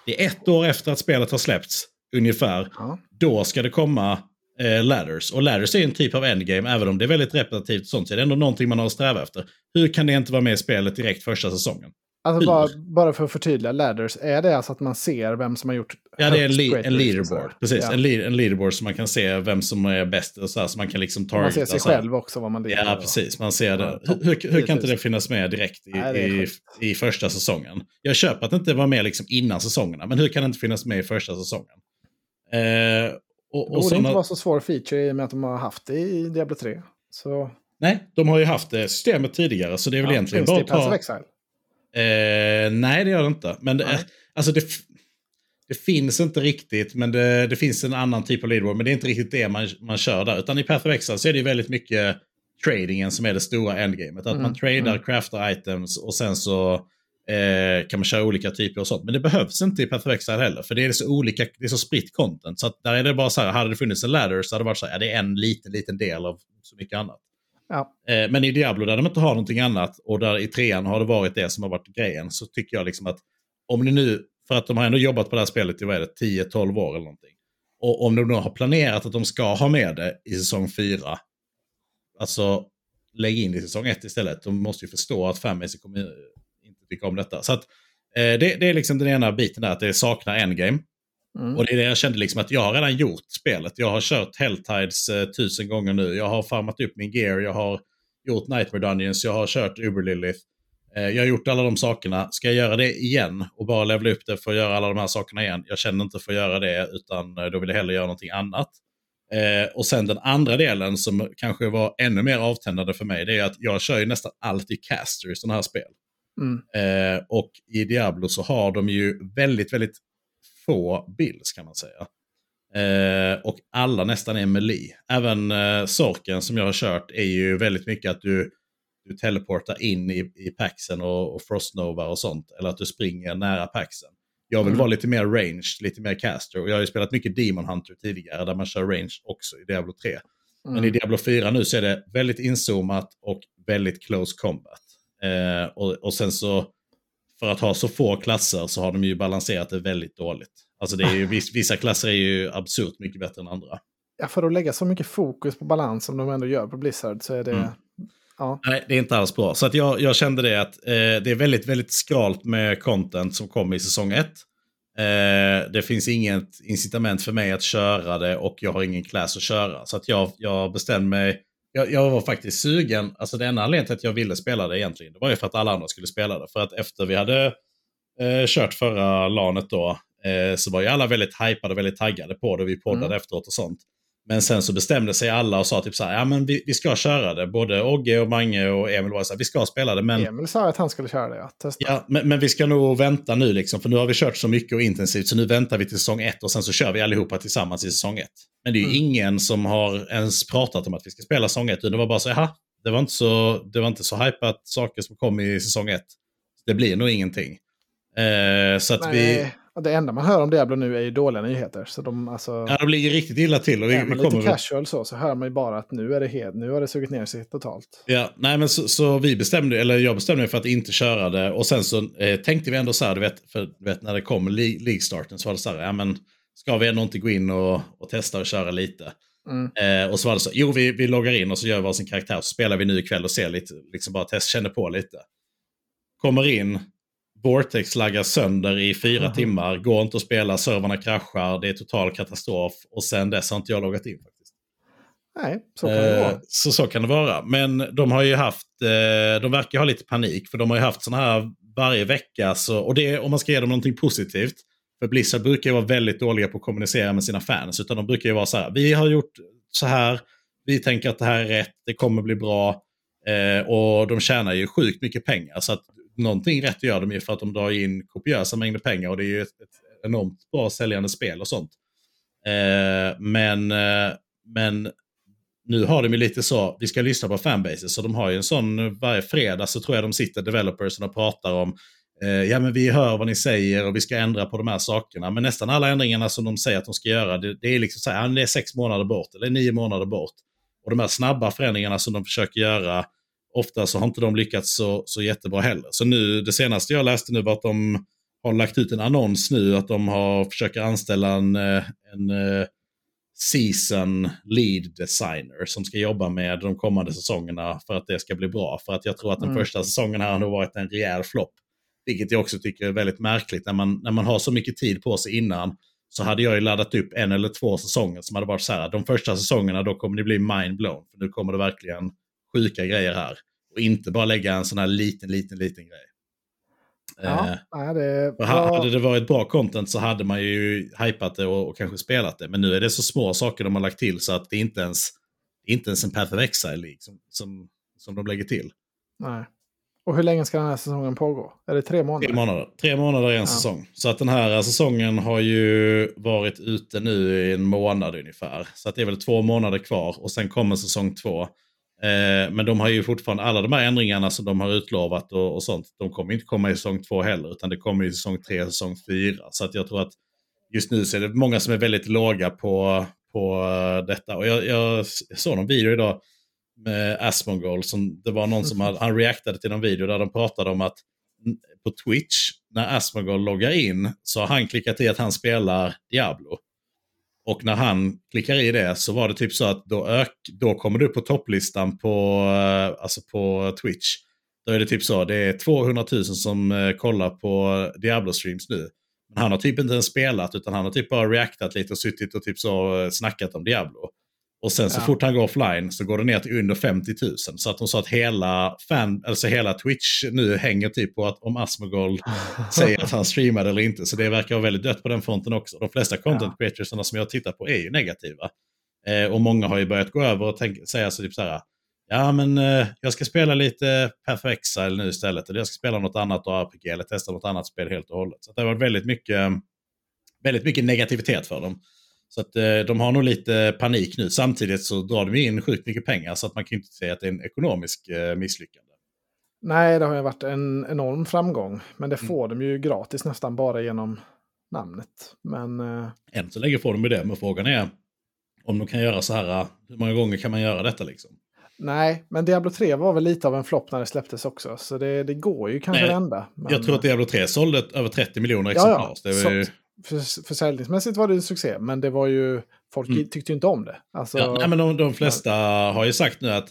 Det är ett år efter att spelet har släppts, ungefär. Ja. Då ska det komma eh, ladders. Och ladders är en typ av endgame, även om det är väldigt repetitivt och sånt. Så är det ändå någonting man har att sträva efter. Hur kan det inte vara med i spelet direkt första säsongen? Alltså bara, bara för att förtydliga, ladders, är det alltså att man ser vem som har gjort Ja, det är en, leaderboard. Precis, Ja. en, le- en leaderboard så man kan se vem som är bäst och så, här, så man kan liksom Och Man ser targeta. sig själv också, vad man ligger. Ja, precis. Man ser det. Hur, hur, hur kan inte 10 000? det finnas med direkt i, Nej, det i, i första säsongen? Jag köper att det inte var med liksom innan säsongerna, men hur kan det inte finnas med i första säsongen? Eh, och, Det och borde såna, inte vara så svår feature i och med att de har haft det i Diablo 3. Så Nej, de har ju haft det systemet tidigare, så det är väl ja, egentligen bara det att ta... Eh, nej, det gör det inte. Men det, Nej. alltså det, det finns inte riktigt, men det, det finns en annan typ av leaderboard. Men det är inte riktigt det man, man kör där. Utan i Path of Exile så är det väldigt mycket tradingen som är det stora endgamet. Att Mm, man tradar, mm. craftar items och sen så eh, kan man köra olika typer och sånt. Men det behövs inte i Path of Exile heller. För det är så olika, det är så spritt content. Så där är det bara så här, hade det funnits en ladder så hade det varit så här, ja, det är en liten, liten del av så mycket annat. Ja. Eh, men i Diablo där de inte har någonting annat och där i trean har det varit det som har varit grejen så tycker jag liksom att om ni nu, för att de har ändå jobbat på det här spelet i vad är det, 10-12 år eller någonting. Och om de nu har planerat att de ska ha med det i säsong 4, alltså lägg in det i säsong 1 istället. De måste ju förstå att fanbase kommer inte tycka om detta. Så att eh, det, det är liksom den ena biten där, att det saknar endgame. Mm. Och det är det jag kände liksom att jag har redan gjort spelet. Jag har kört Helltides eh, tusen gånger nu. Jag har farmat upp min gear, jag har gjort Nightmare Dungeons, jag har kört Uber Lilith. Eh, jag har gjort alla de sakerna. Ska jag göra det igen och bara levla upp det för att göra alla de här sakerna igen? Jag känner inte för att göra det, utan eh, då vill jag hellre göra någonting annat. Eh, och sen den andra delen som kanske var ännu mer avtändande för mig, det är att jag kör ju nästan alltid caster i sådana här spel. Mm. Eh, och i Diablo så har de ju väldigt, väldigt få builds kan man säga. Eh, och alla nästan är melee. Även eh, Sorken som jag har kört är ju väldigt mycket att du, du teleportar in i, i paxen och, och Frostnova och sånt. Eller att du springer nära paxen. Jag vill Mm. vara lite mer ranged, lite mer caster. Och jag har ju spelat mycket Demon Hunter tidigare där man kör range också i Diablo 3. Men i Mm. Diablo 4 nu så är det väldigt inzoomat och väldigt close combat. Eh, och, och sen så, för att ha så få klasser så har de ju balanserat det väldigt dåligt. Alltså det är ju, viss, vissa klasser är ju absurt mycket bättre än andra. Ja, för att lägga så mycket fokus på balans som de ändå gör på Blizzard så är det... Mm. Ja. Nej, det är inte alls bra. Så att jag, jag kände det att eh, det är väldigt, väldigt skralt med content som kommer i säsong 1. Eh, det finns inget incitament för mig att köra det och jag har ingen class att köra. Så att jag, jag bestämde mig. Jag, jag var faktiskt sugen. Alltså det enda anledningen till att jag ville spela det egentligen, det var ju för att alla andra skulle spela det. För att efter vi hade eh, kört förra lanet då, eh, så var ju alla väldigt hypade och väldigt taggade på det. Vi poddade Mm. efteråt och sånt. Men sen så bestämde sig alla och sa typ så här, ja men vi, vi ska köra det. Både Ogge och Mange och Emil var så här, vi ska spela det. Men, Emil sa att han skulle köra det, ja. Ja, men, men vi ska nog vänta nu liksom, för nu har vi kört så mycket och intensivt. Så nu väntar vi till säsong ett och sen så kör vi allihopa tillsammans i säsong ett. Men det är ju Mm. ingen som har ens pratat om att vi ska spela säsong ett. Det var bara så, jaha, det var inte så, det var inte så hypat saker som kom i säsong ett. Det blir nog ingenting. Eh, så att vi... Nej, och det enda man hör om Diablo nu är ju dåliga nyheter. Så de, alltså, Ja, det blir riktigt illa till. Och vi, är man kommer lite casual så, så hör man ju bara att nu är det helt, nu har det sugit ner sig totalt. Ja, nej men så, så vi bestämde, eller jag bestämde mig för att inte köra det. Och sen så eh, tänkte vi ändå så här, du vet, för du vet när det kom le- League-starten så var det så här, ja men ska vi ändå inte gå in och, och testa och köra lite? Mm. Eh, och så var det så, jo vi, vi loggar in och så gör vi varsin karaktär, så spelar vi nu ikväll och ser lite, liksom bara test, känner på lite. Kommer in, Vortex laggar sönder i fyra Mhm. timmar, går inte att spela, servrarna kraschar, det är total katastrof. Och sen dess har inte jag loggat in faktiskt. Nej, så kan det Eh, vara. Så så kan det vara. Men de har ju haft, eh, de verkar ha lite panik. För de har ju haft sådana här varje vecka. Så, och det om man ska ge dem någonting positivt. För Blizzard brukar ju vara väldigt dåliga på att kommunicera med sina fans. Utan de brukar ju vara så här, vi har gjort så här, vi tänker att det här är rätt, det kommer bli bra. Eh, och de tjänar ju sjukt mycket pengar. Så att någonting rätt gör de ju för att de drar in kopiösa mängder pengar. Och det är ju ett, ett enormt bra säljande spel och sånt. Eh, men, eh, men nu har de ju lite så, vi ska lyssna på fanbases, så de har ju en sån varje fredag så tror jag de sitter developers och pratar om eh, ja men vi hör vad ni säger och vi ska ändra på de här sakerna. Men nästan alla ändringarna som de säger att de ska göra, det, det är liksom så här, ja, det är sex månader bort eller nio månader bort. Och de här snabba förändringarna som de försöker göra, ofta så har inte de lyckats så, så jättebra heller. Så nu, det senaste jag läste nu var att de har lagt ut en annons nu att de har försöker anställa en, eh, en eh, season lead designer som ska jobba med de kommande säsongerna för att det ska bli bra. För att jag tror att den mm. första säsongen här har nog varit en rejäl flopp. Vilket jag också tycker är väldigt märkligt när man, när man har så mycket tid på sig innan. Så hade jag ju laddat upp en eller två säsonger som hade varit så här. De första säsongerna då kommer det bli mind-blown. För nu kommer det verkligen sjuka grejer här. Och inte bara lägga en sån här liten, liten, liten grej. Ja, eh, det var... Hade det varit bra content så hade man ju hypat det och, och, kanske spelat det. Men nu är det så små saker de har lagt till så att det inte ens, inte ens en Path of Exile liksom, som, som de lägger till. Nej. Och hur länge ska den här säsongen pågå? Är det tre månader? Tre månader, tre månader i en ja. säsong. Så att den här säsongen har ju varit ute nu i en månad ungefär. Så att det är väl två månader kvar och sen kommer säsong två. Eh, men de har ju fortfarande, alla de här ändringarna som de har utlovat och, och, sånt, de kommer inte komma i säsong två heller, utan det kommer i säsong tre, säsong fyra. Så att jag tror att just nu så är det många som är väldigt låga på, på eh, detta. Och jag, jag såg någon video idag med Asmongold, som det var någon som hade, han reaktade till någon video där de pratade om att på Twitch, när Asmongold loggar in, så har han klickat i att han spelar Diablo. Och när han klickar i det så var det typ så att då, ök, då kommer du upp på topplistan på, eh, alltså på Twitch. Då är det typ så, det är 200 000 som eh, kollar på Diablo-streams nu. Men han har typ inte ens spelat utan han har typ bara reactat lite och suttit och typ så eh, snackat om Diablo. Och sen så ja. fort han går offline så går det ner till under 50 000. Så att de sa att hela, fan, alltså hela Twitch nu hänger typ på att om Asmogold (laughs) säger att han streamade eller inte. Så det verkar vara väldigt dött på den fronten också. De flesta content ja. creatorsarna som jag har tittat på är ju negativa. Eh, och många har ju börjat gå över och tänka, säga så typ så här. Ja men eh, jag ska spela lite Path of Exile nu istället. Eller jag ska spela något annat RPG eller testa något annat spel helt och hållet. Så det har varit väldigt mycket, väldigt mycket negativitet för dem. Så att eh, de har nog lite panik nu. Samtidigt så drar de in sjukt mycket pengar så att man kan inte säga att det är en ekonomisk eh, misslyckande. Nej, det har ju varit en enorm framgång. Men det mm. får mm. de ju gratis nästan bara genom namnet. Men... Eh... Än så länge får de ju det, men frågan är om de kan göra så här, hur många gånger kan man göra detta liksom? Nej, men Diablo 3 var väl lite av en flopp när det släpptes också. Så det, det går ju kanske Nej, vända. Men... Jag tror att Diablo 3 sålde över 30 miljoner exemplar. Ja, ja. Var ju för, försäljningsmässigt var det en succé, men det var ju, folk mm. tyckte ju inte om det. Alltså, ja, nej, men de, de flesta ja. har ju sagt nu att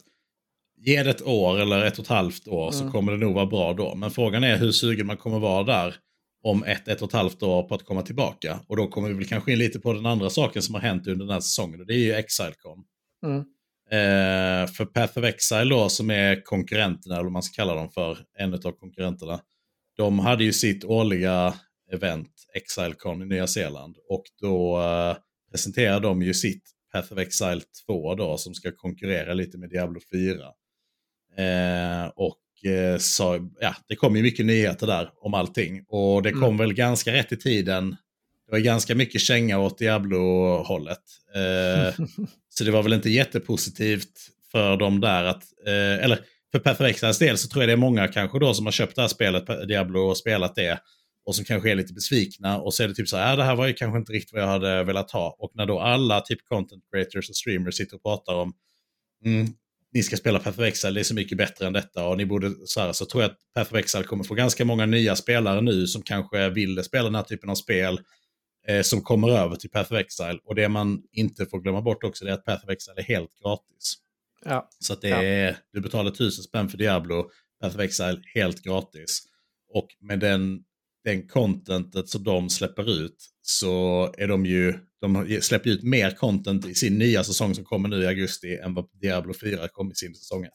ge det ett år eller ett och ett halvt år mm. så kommer det nog vara bra då. Men frågan är hur sugen man kommer vara där om ett, ett och ett halvt år på att komma tillbaka. Och då kommer vi väl kanske in lite på den andra saken som har hänt under den här säsongen och det är ju Exilecon. Mm. Eh, för Path of Exile då som är konkurrenterna, eller vad man ska kalla dem för, en av konkurrenterna. De hade ju sitt årliga event, Exilecon i Nya Zeeland. Och då uh, presenterar de ju sitt Path of Exile 2 då, som ska konkurrera lite med Diablo 4. Eh, och eh, så, ja, det kom ju mycket nyheter där om allting. Och det kom mm. väl ganska rätt i tiden. Det var ganska mycket känga åt Diablo-hållet. Eh, (laughs) så det var väl inte jättepositivt för dem där att, eh, eller för Path of Exiles del så tror jag det är många kanske då som har köpt det här spelet, Diablo, och spelat det och som kanske är lite besvikna och så är det typ så här, äh, det här var ju kanske inte riktigt vad jag hade velat ha. Och när då alla typ content creators och streamers sitter och pratar om mm, ni ska spela Path of Exile, det är så mycket bättre än detta och ni borde så här, så tror jag att Path of Exile kommer få ganska många nya spelare nu som kanske vill spela den här typen av spel eh, som kommer över till Path of Exile. Och det man inte får glömma bort också är att Path of Exile är helt gratis. Ja. Så att det är, du betalar tusen spänn för Diablo, Path of Exile helt gratis. Och med den den contentet som de släpper ut så är de ju, de släpper ut mer content i sin nya säsong som kommer nu i augusti än vad Diablo 4 kom i sin säsong 1.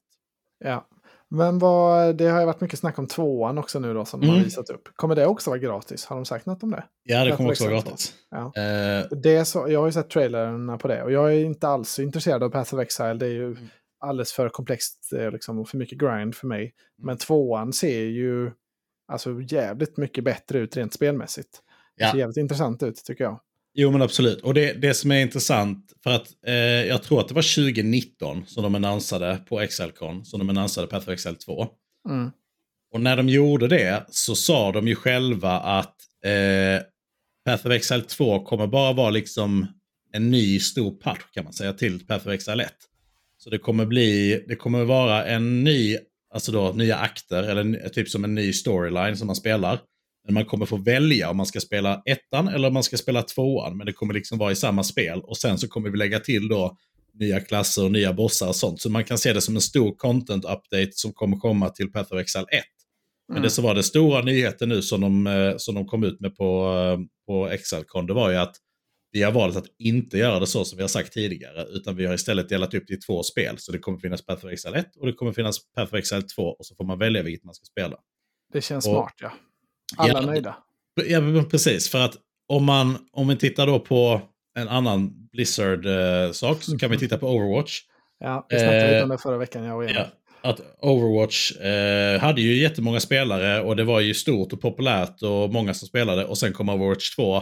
Ja, men vad, det har ju varit mycket snack om tvåan också nu då som mm. har visat upp. Kommer det också vara gratis? Har de sagt något om det? Ja, det kommer också vara gratis. Ja. Uh, det så, jag har ju sett trailerna på det och jag är inte alls intresserad av Path of Exile. Det är ju mm. alldeles för komplext eh, liksom, och för mycket grind för mig. Mm. Men tvåan ser ju alltså jävligt mycket bättre ut rent spelmässigt. Ja. Det ser jävligt intressant ut tycker jag. Jo men absolut. Och det, det som är intressant, för att eh, jag tror att det var 2019 som de annonsade på XLCon, som de annonsade Path of XL 2. Mm. Och när de gjorde det så sa de ju själva att eh, Path of XL 2 kommer bara vara liksom en ny stor patch kan man säga till Path of XL 1. Så det kommer bli, det kommer vara en ny Alltså då nya akter, eller typ som en ny storyline som man spelar. Men man kommer få välja om man ska spela ettan eller om man ska spela tvåan. Men det kommer liksom vara i samma spel. Och sen så kommer vi lägga till då nya klasser och nya bossar och sånt. Så man kan se det som en stor content-update som kommer komma till Path of Exile 1. Men mm. det som var det stora nyheten nu som de, eh, som de kom ut med på, eh, på ExileCon, det var ju att vi har valt att inte göra det så som vi har sagt tidigare, utan vi har istället delat upp det i två spel. Så det kommer finnas Path of Exile 1 och det kommer finnas Path of Exile 2 och så får man välja vilket man ska spela. Det känns och, smart ja. Alla ja, nöjda. Ja, precis. För att om man om vi tittar då på en annan Blizzard-sak eh, så kan vi titta på Overwatch. (laughs) Ja, vi snackade eh, om det förra veckan, jag och Emil. Ja, att Overwatch eh, hade ju jättemånga spelare och det var ju stort och populärt och många som spelade. Och sen kom Overwatch 2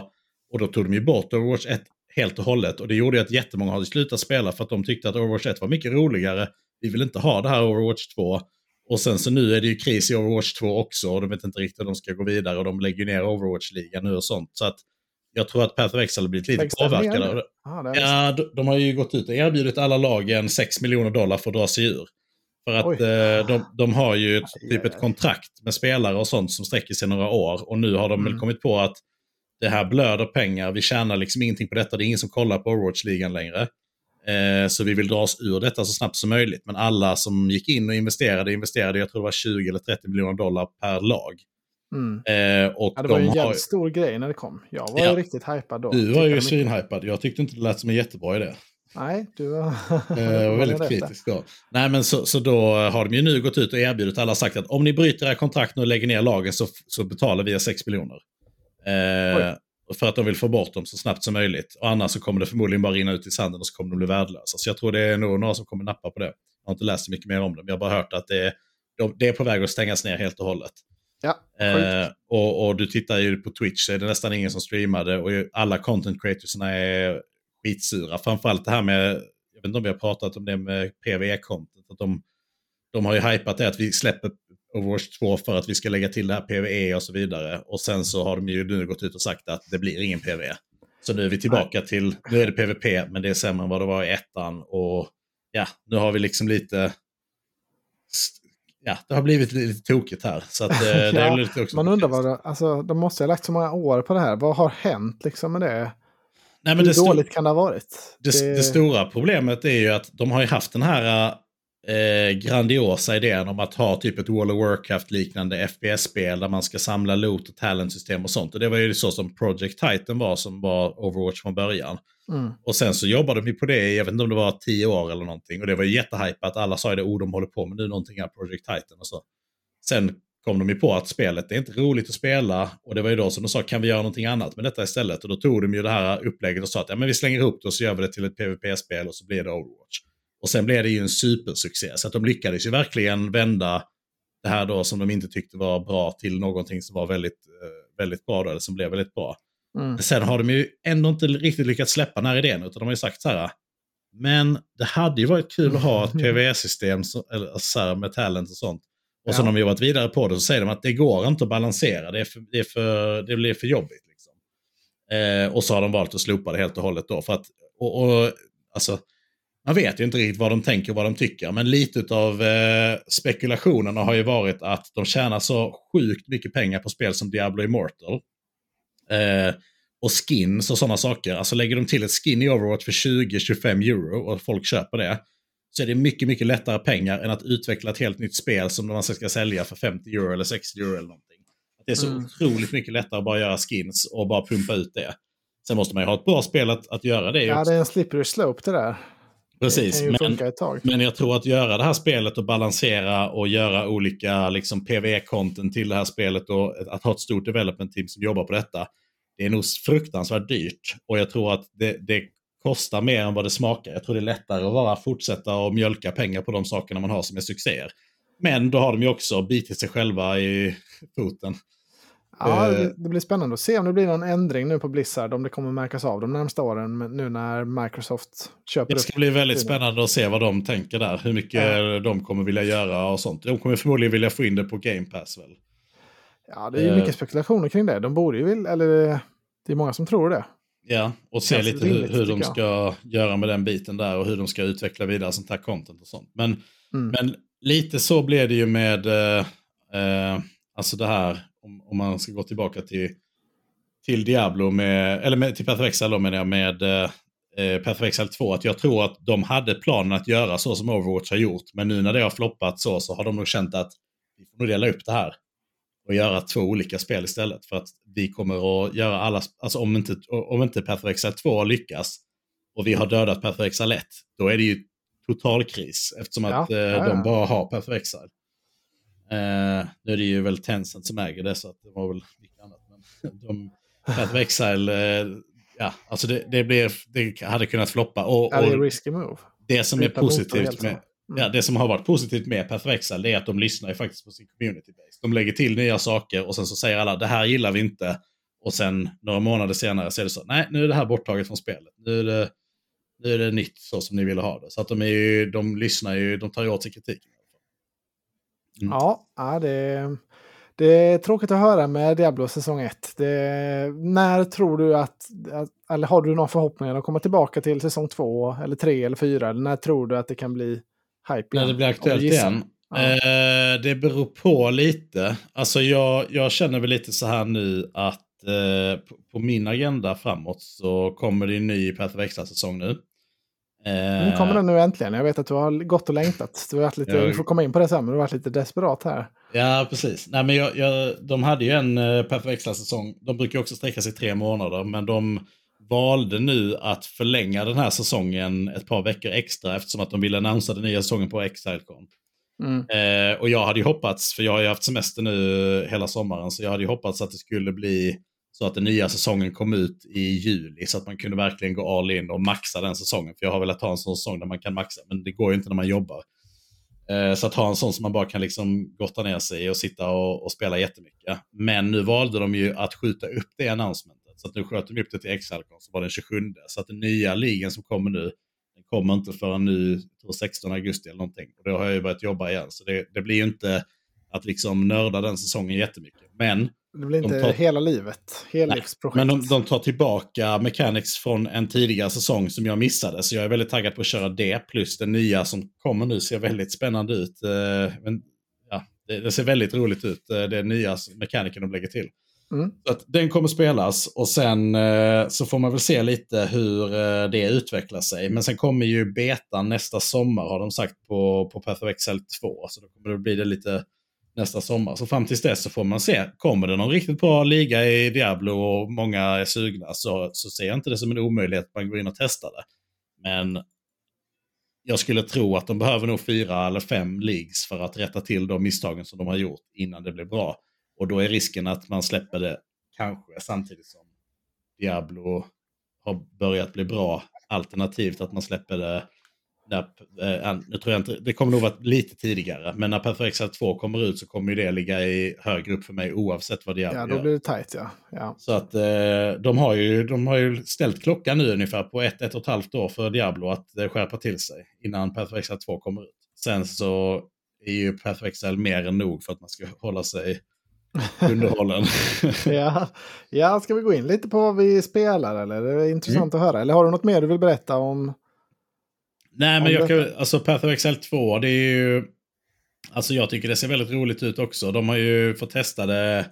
och då tog de ju bort Overwatch 1 helt och hållet. Och det gjorde ju att jättemånga hade slutat spela för att de tyckte att Overwatch 1 var mycket roligare. Vi vill inte ha det här Overwatch 2. Och sen så nu är det ju kris i Overwatch 2 också och de vet inte riktigt hur de ska gå vidare och de lägger ner Overwatch-ligan nu och sånt. Så att jag tror att Path of Exile har blivit lite påverkade. Ah, ja, de, de, har ju gått ut och erbjudit alla lagen 6 miljoner dollar för att dra sig ur. För att eh, de, de, har ju ett, typ ett kontrakt med spelare och sånt som sträcker sig några år. Och nu har de mm. väl kommit på att det här blöder pengar, vi tjänar liksom ingenting på detta, det är ingen som kollar på Overwatch-ligan längre. Eh, så vi vill dra oss ur detta så snabbt som möjligt. Men alla som gick in och investerade, investerade, jag tror det var 20 eller 30 miljoner dollar per lag. Mm. Eh, och ja, det var ju en jävligt har... stor grej när det kom. Jag var ja. ju riktigt hypad då. Du var ju svinhypad. Jag tyckte inte det lät som en jättebra idé. Nej, du var, eh, (laughs) var väldigt kritisk då. Nej, men så, så då har de ju nu gått ut och erbjudit alla sagt att om ni bryter era kontrakt och lägger ner lagen så, så betalar vi er 6 miljoner. Eh, för att de vill få bort dem så snabbt som möjligt. Och annars så kommer det förmodligen bara rinna ut i sanden och så kommer de bli värdelösa. Så jag tror det är nog några som kommer nappa på det. Jag har inte läst så mycket mer om det, men jag har bara hört att det är, det är på väg att stängas ner helt och hållet. Ja, eh, och, och, du tittar ju på Twitch så är det nästan ingen som streamade och alla content creatorsna är skitsura. Framförallt det här med, jag vet inte om vi har pratat om det med PVE-content. de, de har ju hypat det att vi släpper Overwatch 2 för att vi ska lägga till det här PVE och så vidare. Och sen så har de ju nu gått ut och sagt att det blir ingen PVE. Så nu är vi tillbaka Nej. till, nu är det PVP men det är sämre än vad det var i ettan. Och ja, nu har vi liksom lite ja, det har blivit lite tokigt här. Så att, eh, (laughs) det är lite också man undrar vad det, alltså, de måste ha lagt så många år på det här. Vad har hänt liksom med det? Nej, men Hur det dåligt kan det ha varit? Det, det... det, stora problemet är ju att de har ju haft den här eh, grandiosa idén om att ha typ ett World of Warcraft-liknande FPS-spel där man ska samla loot och talentsystem och sånt. Och det var ju så som Project Titan var som var Overwatch från början. Mm. Och sen så jobbade de på det jag vet inte om det var tio år eller någonting. Och det var ju jättehypat. Alla sa ju det, oh de håller på med nu någonting här, Project Titan och så. Sen kom de ju på att spelet det är inte roligt att spela. Och det var ju då som de sa, kan vi göra någonting annat med detta istället? Och då tog de ju det här upplägget och sa att ja, men vi slänger ihop det och så gör vi det till ett PVP-spel och så blir det Overwatch. Och sen blev det ju en supersuccé. Så att de lyckades ju verkligen vända det här då som de inte tyckte var bra till någonting som var väldigt, eh, väldigt bra, då, eller som blev väldigt bra. Mm. Sen har de ju ändå inte riktigt lyckats släppa den här idén, utan de har ju sagt så här, men det hade ju varit kul att ha ett PVE-system alltså med talent och sånt. Och ja. så har de jobbat vidare på det så säger de att det går inte att balansera, det, är för, det, är för, det blir för jobbigt. Liksom. Eh, och så har de valt att slopa det helt och hållet då. För att, och, och, alltså, man vet ju inte riktigt vad de tänker och vad de tycker. Men lite av eh, spekulationerna har ju varit att de tjänar så sjukt mycket pengar på spel som Diablo Immortal. Eh, och skins och sådana saker. Alltså lägger de till ett skin i Overwatch för 20-25 euro och folk köper det. Så är det mycket, mycket lättare pengar än att utveckla ett helt nytt spel som man ska sälja för 50 euro eller 60 euro eller någonting. Det är så mm. otroligt mycket lättare att bara göra skins och bara pumpa ut det. Sen måste man ju ha ett bra spel att, att göra det. Ja, det är en slippery slope det där. Precis, men, men jag tror att göra det här spelet och balansera och göra olika liksom, PVE-content till det här spelet och att ha ett stort development team som jobbar på detta. Det är nog fruktansvärt dyrt och jag tror att det, det kostar mer än vad det smakar. Jag tror det är lättare att bara fortsätta och mjölka pengar på de sakerna man har som är succéer. Men då har de ju också bitit sig själva i foten. Ja, eh, det blir spännande att se om det blir någon ändring nu på Blizzard, om det kommer märkas av de närmsta åren nu när Microsoft köper. Det ska upp bli väldigt spännande att se vad de tänker där, hur mycket ja. de kommer vilja göra och sånt. De kommer förmodligen vilja få in det på Game Pass väl? Ja, det är ju mycket spekulationer kring det. De borde ju vilja, eller det är många som tror det. Ja, och se lite rimligt, hur, hur de ska göra med den biten där och hur de ska utveckla vidare sånt här content och sånt. Men, mm. men lite så blev det ju med eh, eh, alltså det här om, om man ska gå tillbaka till, till Diablo, med, eller med, till Path of Exile menar jag, med eh, Path of Exile 2, att jag tror att de hade planen att göra så som Overwatch har gjort. Men nu när det har floppat så, så har de nog känt att vi får nog dela upp det här och göra två olika spel istället. För att vi kommer att göra alla, alltså om inte, om inte Path of Exile 2 lyckas och vi har dödat Path of Exile 1, då är det ju total kris eftersom att ja, eh, ja, de bara har Path of Exile. Eh, nu är det ju väl Tencent som äger det så att det var väl mycket annat. Men (laughs) de, Path of Exile, eh, ja, alltså det, det, blev, det hade kunnat floppa. Och, och, det är risky move. Det som är positivt med, ja, det som har varit positivt med Perfexal är att de lyssnar ju faktiskt på sin community base. De lägger till nya saker och sen så säger alla det här gillar vi inte. Och sen några månader senare så är det så, nej nu är det här borttaget från spelet. Nu är det, nu är det nytt så som ni ville ha det. Så att de, är ju, de lyssnar ju, de tar ju åt sig kritiken. Mm. Ja, det, det är tråkigt att höra med Diablo säsong 1. När tror du att, eller har du någon förhoppning att komma tillbaka till säsong 2 eller 3 eller 4? Eller när tror du att det kan bli hype När det blir aktuellt igen? Ja. Eh, det beror på lite. Alltså jag, jag känner väl lite så här nu att eh, på, på, min agenda framåt så kommer det en ny Path of Extra-säsong nu. Nu kommer den nu äntligen. Jag vet att du har gått och längtat. Du har varit lite, jag... Vi får komma in på det sen, men du har varit lite desperat här. Ja, precis. Nej, men jag, jag, de hade ju en Path of Extra-säsong. De brukar också sträcka sig tre månader, men de valde nu att förlänga den här säsongen ett par veckor extra eftersom att de ville annonsera den nya säsongen på Exilecon. Mm. Eh, och jag hade ju hoppats, för jag har ju haft semester nu hela sommaren, så jag hade ju hoppats att det skulle bli så att den nya säsongen kom ut i juli så att man kunde verkligen gå all in och maxa den säsongen. För jag har velat ha en sån säsong där man kan maxa, men det går ju inte när man jobbar. Eh, så att ha en sån som man bara kan liksom gotta ner sig i och sitta och, och, spela jättemycket. Men nu valde de ju att skjuta upp det announcementet. Så att nu sköt de upp det till Exalcon som var den 27. Så att den nya ligan som kommer nu, den kommer inte förrän nu, 16 augusti eller någonting. Och då har jag ju börjat jobba igen. Så det, det blir ju inte att liksom nörda den säsongen jättemycket. Men det blir inte tar... hela livet, hellivsprojekt. Men de, de, tar tillbaka Mechanics från en tidigare säsong som jag missade. Så jag är väldigt taggad på att köra det. Plus den nya som kommer nu ser väldigt spännande ut. Eh, men, ja, det, det ser väldigt roligt ut, eh, det nya mekaniken de lägger till. Mm. Så att den kommer spelas och sen eh, så får man väl se lite hur det utvecklar sig. Men sen kommer ju betan nästa sommar har de sagt på, på Path of Excel 2. Så då kommer det bli det lite nästa sommar. Så fram tills dess så får man se. Kommer det någon riktigt bra liga i Diablo och många är sugna så, så ser jag inte det som en omöjlighet att man går in och testar det. Men jag skulle tro att de behöver nog fyra eller fem leagues för att rätta till de misstagen som de har gjort innan det blir bra. Och då är risken att man släpper det kanske samtidigt som Diablo har börjat bli bra. Alternativt att man släpper det när, eh, nu tror jag inte, det kommer nog vara lite tidigare, men när Perfect 2 kommer ut så kommer det ligga i högre upp för mig oavsett vad Diablo gör. Ja, då blir det tajt ja. ja. Så att eh, de, har ju, de har ju ställt klockan nu ungefär på ett, ett och ett halvt år för Diablo att eh, skärpa till sig innan Perfect 2 kommer ut. Sen så är ju Perfect mer än nog för att man ska hålla sig (laughs) underhållen. ja. ja, ska vi gå in lite på vad vi spelar eller? Det är intressant mm. att höra. Eller har du något mer du vill berätta om? Nej, men jag kan, alltså Path of Excel 2, det är ju... Alltså jag tycker det ser väldigt roligt ut också. De har ju fått testa det,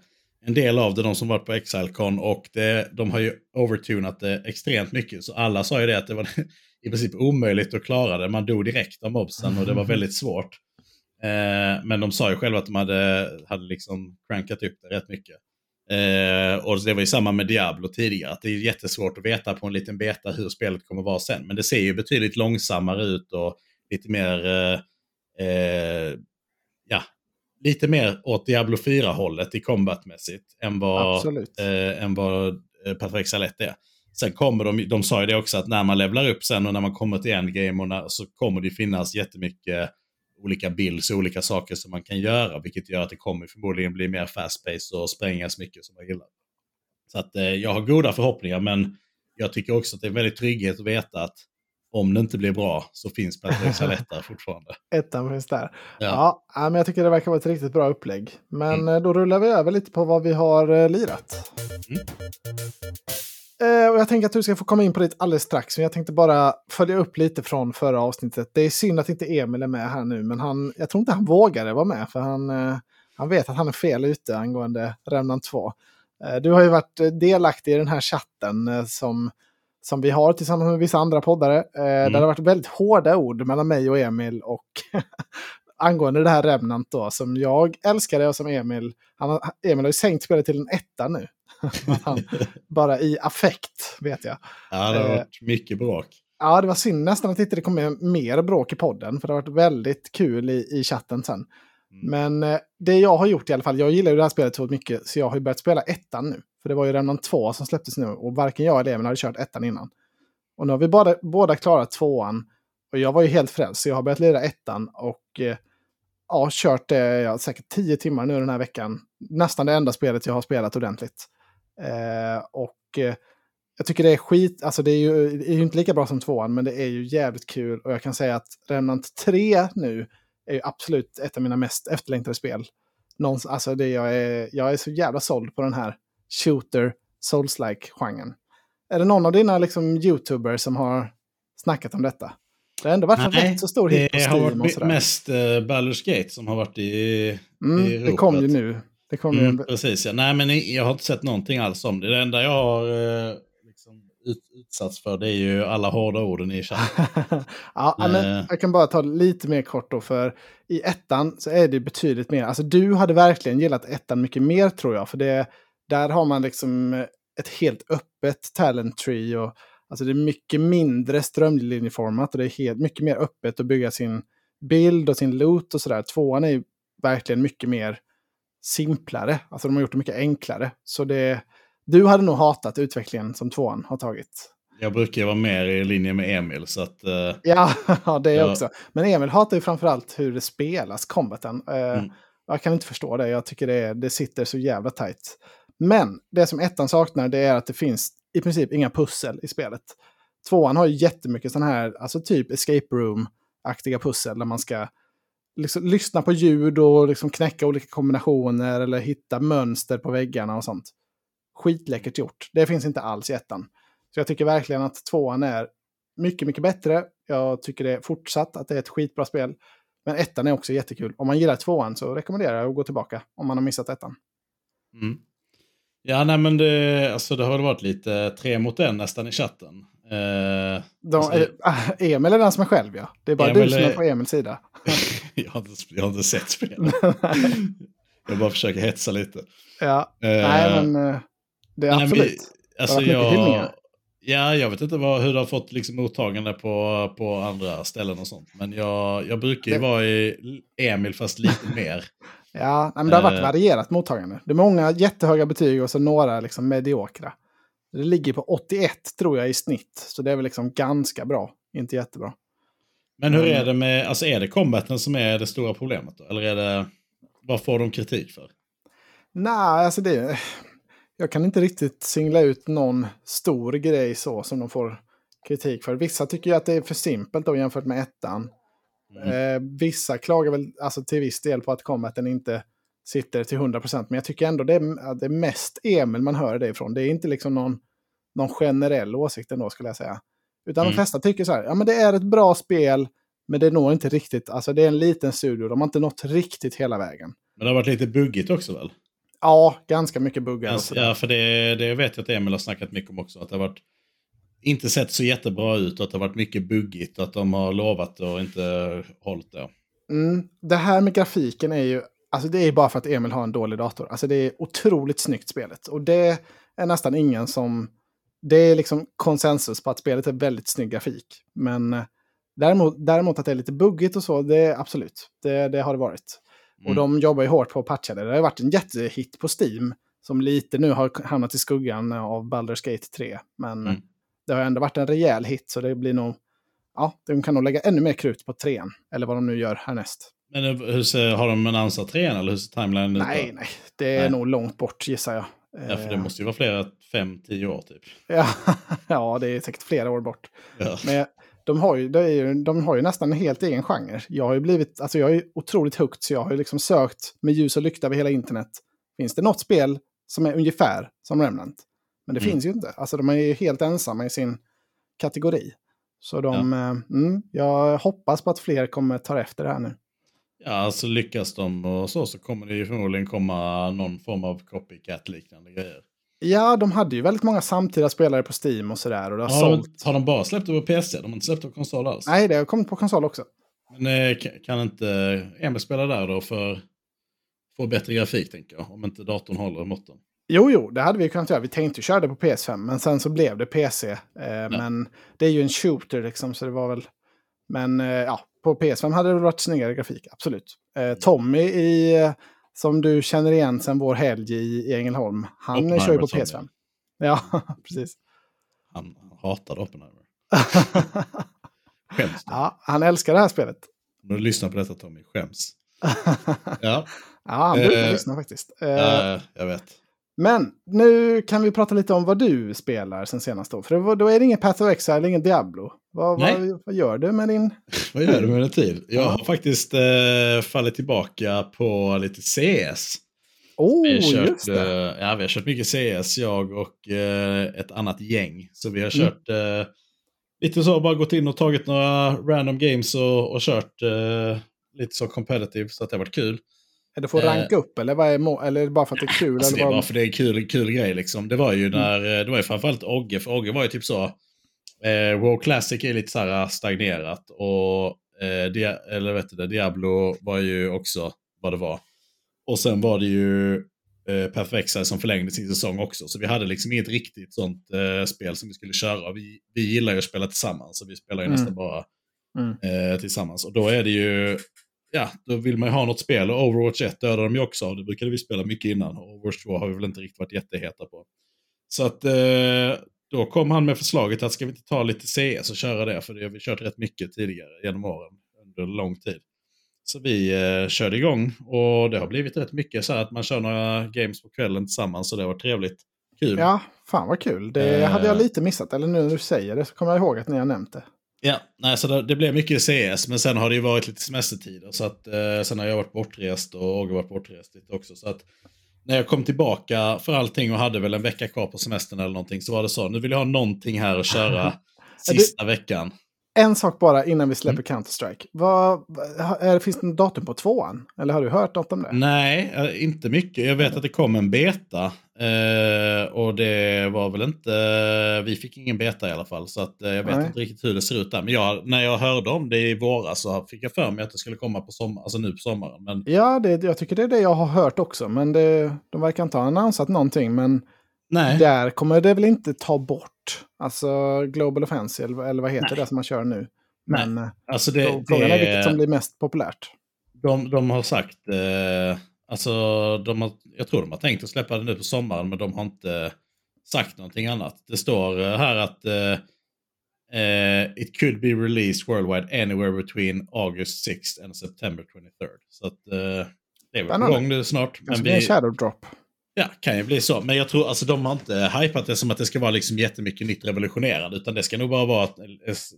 en del av det, de som varit på Exilecon, och det, de har ju overtunat det extremt mycket. Så alla sa ju det att det var (laughs) i princip omöjligt att klara det. Man dog direkt av mobsen och det var väldigt svårt. Eh, men de sa ju själva att de hade, hade liksom crankat upp det rätt mycket. Eh, och det var ju samma med Diablo tidigare, att det är jättesvårt att veta på en liten beta hur spelet kommer vara sen. Men det ser ju betydligt långsammare ut och lite mer, eh, eh, ja, lite mer åt Diablo 4-hållet i combatmässigt än vad, eh, än vad eh, Patrick Salett är. Sen kommer de, de sa ju det också att när man levlar upp sen och när man kommer till endgame och när, så kommer det finnas jättemycket olika builds och olika saker som man kan göra, vilket gör att det kommer förmodligen bli mer fast pace och sprängas mycket som jag gillar. Så att eh, jag har goda förhoppningar, men jag tycker också att det är väldigt trygghet att veta att om det inte blir bra så finns Patrick (laughs) Saletta fortfarande. Ettan finns där. Ja. ja. men jag tycker det verkar vara ett riktigt bra upplägg. Men mm. Eh, då rullar vi över lite på vad vi har eh, lirat. Mm. Eh, och jag tänker att du ska få komma in på det alldeles strax. Men jag tänkte bara följa upp lite från förra avsnittet. Det är synd att inte Emil är med här nu, men han, jag tror inte han vågade vara med. För han, eh, han vet att han är fel ute angående Remnant 2. Eh, du har ju varit delaktig i den här chatten som, som vi har tillsammans med vissa andra poddare. Mm. Där det har varit väldigt hårda ord mellan mig och Emil och angående det här Remnant då, som jag älskade och som Emil, han, Emil har ju sänkt spelet till en etta nu. (laughs) han, bara i affekt, vet jag. Ja, det har varit mycket bråk. Ja, det var synd nästan att inte det kom med mer bråk i podden, för det har varit väldigt kul i, i chatten sen. Mm. Men eh, det jag har gjort i alla fall, jag gillar ju det här spelet så mycket så jag har ju börjat spela ettan nu. För det var ju redan två som släpptes nu och varken jag eller Emil hade kört ettan innan. Och nu har vi båda, båda klarat tvåan. Och jag var ju helt frälst så jag har börjat lira ettan och eh, ja, kört det ja, säkert tio timmar nu den här veckan. Nästan det enda spelet jag har spelat ordentligt. Eh, och eh, jag tycker det är skit, alltså det är, ju, det är ju inte lika bra som tvåan, men det är ju jävligt kul. Och jag kan säga att Remnant 3 nu är ju absolut ett av mina mest efterlängtade spel. Någons, alltså det jag, är, jag är så jävla såld på den här shooter, souls-like-genren. Är det någon av dina liksom, YouTubers som har snackat om detta? Det har ändå varit Nej, en rätt så stor hit på Steam. Det har varit mest uh, Baldur's Gate som har varit i, mm, i Det kom ju nu. Det kom mm, ju... Precis, ja. Nej, men jag har inte sett någonting alls om det. Det enda jag har uh, ut, utsatts för det är ju alla hårda orden i chatten. (laughs) ja, men eh. jag kan bara ta lite mer kort då, för i ettan så är det betydligt mer. Alltså du hade verkligen gillat ettan mycket mer tror jag, för det, där har man liksom ett helt öppet talent tree. Och, alltså det är mycket mindre strömlinjeformat och det är helt, mycket mer öppet att bygga sin bild och sin loot och sådär. Tvåan är verkligen mycket mer simplare. Alltså de har gjort det mycket enklare. Så det, du hade nog hatat utvecklingen som tvåan har tagit. Jag brukar vara mer i linje med Emil. Så att, uh, (laughs) ja, det är jag också. Men Emil hatar ju framförallt hur det spelas, combaten. Uh, mm. Jag kan inte förstå det. Jag tycker det, det sitter så jävla tajt. Men det som ettan saknar det är att det finns i princip inga pussel i spelet. Tvåan har ju jättemycket sådana här, alltså typ escape room-aktiga pussel där man ska liksom lyssna på ljud och liksom knäcka olika kombinationer eller hitta mönster på väggarna och sånt skitläckert gjort. Det finns inte alls i ettan. Så jag tycker verkligen att tvåan är mycket, mycket bättre. Jag tycker det är fortsatt att det är ett skitbra spel. Men ettan är också jättekul. Om man gillar tvåan så rekommenderar jag att gå tillbaka om man har missat ettan. Mm. Ja, nej men det, alltså det har varit lite tre mot en nästan i chatten. Eh, De, alltså, äh, Emil är den som är själv ja. Det är bara Emil du som är på Emils sida. (laughs) jag, har inte, jag har inte sett spelet. (laughs) jag bara försöker hetsa lite. Ja, eh, nej men... Eh, det är absolut. Men, alltså jag, ja, jag vet inte vad, hur det har fått liksom mottagande på, på andra ställen och sånt. Men jag, jag brukar ju det... vara i Emil fast lite mer. (laughs) Ja, men det har varit uh, varierat mottagande. Det är många jättehöga betyg och så några liksom mediokra. Det ligger på 81 tror jag i snitt. Så det är väl liksom ganska bra. Inte jättebra. Men hur är det med, alltså är det combaten som är det stora problemet då? Eller är det, vad får de kritik för? Nej, alltså det, jag kan inte riktigt singla ut någon stor grej så som de får kritik för. Vissa tycker ju att det är för simpelt då jämfört med ettan. Mm. Eh, vissa klagar väl alltså, till viss del på att combaten inte sitter till 100%. Men jag tycker ändå det är, det är mest Emil man hör det ifrån. Det är inte liksom någon, någon generell åsikt ändå skulle jag säga. Utan mm. de flesta tycker så här, ja men det är ett bra spel, men det når inte riktigt, alltså det är en liten studio, de har inte nått riktigt hela vägen. Men det har varit lite buggigt också väl? Ja, ganska mycket buggar. Alltså, ja, för det, det vet jag att Emil har snackat mycket om också. Att det har varit, inte sett så jättebra ut och att det har varit mycket buggigt. Att de har lovat och inte hållit det. Mm, det här med grafiken är ju, alltså det är bara för att Emil har en dålig dator. Alltså det är otroligt snyggt spelet. Och det är nästan ingen som, det är liksom konsensus på att spelet är väldigt snygg grafik. Men eh, däremot, däremot att det är lite buggigt och så, det är absolut, det, det har det varit. Och mm. de jobbar ju hårt på att patcha det. Det har varit en jättehit på Steam. Som lite nu har hamnat i skuggan av Baldur's Gate 3. Men mm. Det har ändå varit en rejäl hit. Så det blir nog... Ja, de kan nog lägga ännu mer krut på trean. Eller vad de nu gör härnäst. Men hur ser, har de annonsat trean eller hur ser timelinen ut? Nej, nej. Det är nej. nog långt bort gissar jag. Ja, för det eh. måste ju vara flera, fem, tio år typ. Ja, (laughs) ja det är säkert flera år bort. Ja. Men de har, ju, ju, de har ju nästan en helt egen genre. Jag har ju blivit, alltså jag är otroligt högt så jag har ju liksom sökt med ljus och lykta över hela internet. Finns det något spel som är ungefär som Remnant? Men det mm. finns ju inte. Alltså de är ju helt ensamma i sin kategori. Så de, ja. eh, mm, jag hoppas på att fler kommer ta efter det här nu. Ja, alltså lyckas de och så, så kommer det ju förmodligen komma någon form av copycat-liknande grejer. Ja, de hade ju väldigt många samtida spelare på Steam och sådär. Och det har, Har sålt. har de bara släppt det på PC? De har inte släppt det på konsol alls? Nej, det har kommit på konsol också. Men eh, ka- kan inte Emil spela där då för få bättre grafik, tänker jag? Om inte datorn håller måtten. Jo, jo, det hade vi kunnat göra. Vi tänkte köra det på PS5, men sen så blev det PC. Eh, Men det är ju en shooter liksom, så det var väl... Men eh, ja, på PS5 hade det varit snyggare grafik, absolut. Eh, Tommy, i, som du känner igen sen vår helg i, i Ängelholm, han kör ju på Tommy. PS5. Ja, (laughs) precis. Han hatade Oppenheimer. (laughs) Skäms du? ja, han älskar det här spelet. Om du lyssnar på detta Tommy, skäms. (laughs) Ja, Ja, han brukar Eh, lyssna faktiskt. Eh, eh, jag vet. Men nu kan vi prata lite om vad du spelar sen senast då. För då är det ingen Path of Exile, ingen Diablo. Vad, vad, vad gör du med din... (laughs) Vad gör du med din tid? Jag har faktiskt eh, fallit tillbaka på lite CS. Oh, Vi har kört, eh, ja, vi har kört mycket CS, jag och eh, ett annat gäng. Så vi har Mm. kört eh, lite så, bara gått in och tagit några random games och, och kört eh, lite så competitive, så att det har varit kul. Är det för att eh, ranka upp eller, vad är eller är det bara för att det är kul? Alltså det eller är bara... för det är en kul, kul grej liksom. Det var ju när, eh, det var ju framförallt Ogge, för Ogge var ju typ så, eh, WoW Classic är lite så här stagnerat och eh, Dia, eller vet du det, Diablo var ju också vad det var. Och sen var det ju eh, Path Exile som förlängde sin säsong också. Så vi hade liksom inget riktigt sånt eh, spel som vi skulle köra. Vi, vi gillar ju att spela tillsammans, så vi spelar ju Mm. nästan bara Mm. eh, tillsammans. Och då är det ju, ja, då vill man ju ha något spel. Och Overwatch 1 dödade de ju också av. Det brukade vi spela mycket innan. Och Overwatch 2 har vi väl inte riktigt varit jätteheta på. Så att eh, då kom han med förslaget att ska vi inte ta lite CS och köra det? För det har vi kört rätt mycket tidigare genom åren. Under lång tid. Så vi eh, körde igång och det har blivit rätt mycket så här att man kör några games på kvällen tillsammans. Så det varit trevligt. Kul. Ja, fan vad kul. Det Eh. hade jag lite missat. Eller nu när du säger det så kommer jag ihåg att ni har nämnt det. Ja, nej, så det, det blev mycket CS, men sen har det ju varit lite semestertider. Så att, eh, sen har jag varit bortrest och Åge varit bortrest lite också. Så att när jag kom tillbaka för allting och hade väl en vecka kvar på semestern eller någonting så var det så, nu vill jag ha någonting här att köra (laughs) sista veckan. En sak bara innan vi släpper Mm. Counter-Strike. Vad, är, finns det något datum på tvåan? Eller har du hört något om det? Nej, eh, inte mycket. Jag vet att det kom en beta. Eh, och det var väl inte, vi fick ingen beta i alla fall. Så att, eh, jag vet Nej. inte riktigt hur det ser ut där. Men jag, när jag hörde om det i våras så fick jag för mig att det skulle komma på sommar, alltså nu på sommaren. Men Ja, det, jag tycker det är det jag har hört också. Men det, de verkar inte ha annonsat någonting. Men nej. där kommer det väl inte ta bort. Alltså Global Offensive, eller, vad heter det som man kör nu? Men eh, Alltså det, frå- frågan är vilket som blir mest populärt. de, de har sagt, eh, alltså de har, jag tror de har tänkt att släppa det nu på sommaren men de har inte sagt någonting annat. Det står eh, här att eh, eh, it could be released worldwide anywhere between August 6th and September 23rd. Så att eh, det är väl på gång nu snart. Men vi, shadow drop. Ja, kan ju bli så. Men jag tror, alltså de har inte hypat det som att det ska vara liksom jättemycket nytt revolutionerande. Utan det ska nog bara vara ett,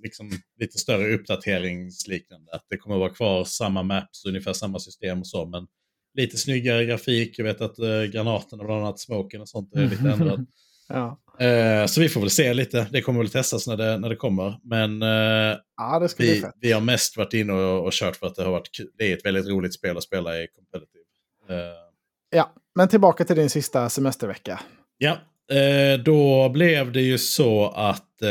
liksom, lite större uppdateringsliknande. Att det kommer att vara kvar samma maps, ungefär samma system och så. Men lite snyggare grafik. Jag vet att eh, granaterna, bland annat smoken och sånt, är lite (laughs) ändrat. Ja. Eh, så vi får väl se lite. Det kommer väl testas när det, när det kommer. Men eh, ja, det vi, vi har mest varit inne och, och kört för att det har varit kul. Det är ett väldigt roligt spel att spela i competitive. Eh, Ja, men tillbaka till din sista semestervecka. Ja, eh, då blev det ju så att eh,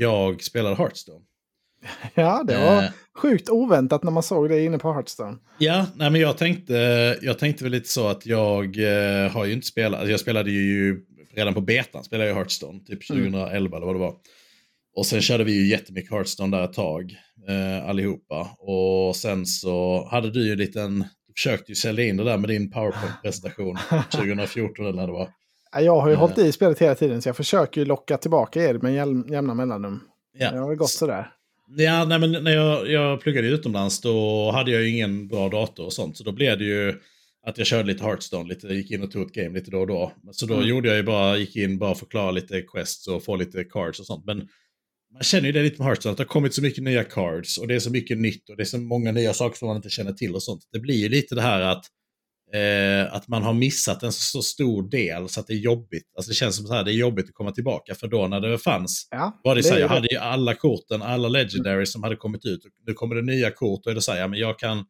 jag spelade Hearthstone. (laughs) Ja, det var Eh, sjukt oväntat när man såg det inne på Hearthstone. ja, nej, men jag tänkte, jag tänkte väl lite så att jag eh, har ju inte spelat, alltså jag spelade ju redan på betan, spelade jag Hearthstone, typ Mm. 2011 eller vad det var. Och sen körde vi ju jättemycket Hearthstone där ett tag, eh, allihopa. Och sen så hade du ju en liten, försökte ju sälja in det där med din PowerPoint-presentation (laughs) 2014 eller när det var. Ja, Jag har ju Eh. hållit i spelet hela tiden så jag försöker ju locka tillbaka er med jäm- jämna mellanrum. Ja. Det har väl gått sådär. Ja, nej, men när jag, jag pluggade utomlands då hade jag ju ingen bra dator och sånt. Så då blev det ju att jag körde lite Hearthstone, lite, gick in och tog ett game lite då och då. Så då Mm. gjorde jag ju bara, gick in bara förklara lite quests och få lite cards och sånt. Men man känner ju det lite med Hearthstone, att det har kommit så mycket nya cards och det är så mycket nytt och det är så många nya saker som man inte känner till och sånt. Det blir ju lite det här att Eh, att man har missat en så, så stor del så att det är jobbigt. Alltså det känns som så här, det är jobbigt att komma tillbaka. För då när det fanns Ja, var det så här, är jag hade ju alla korten, alla legendaries som hade kommit ut. Nu kommer det nya kort och är det så här, ja, men jag kan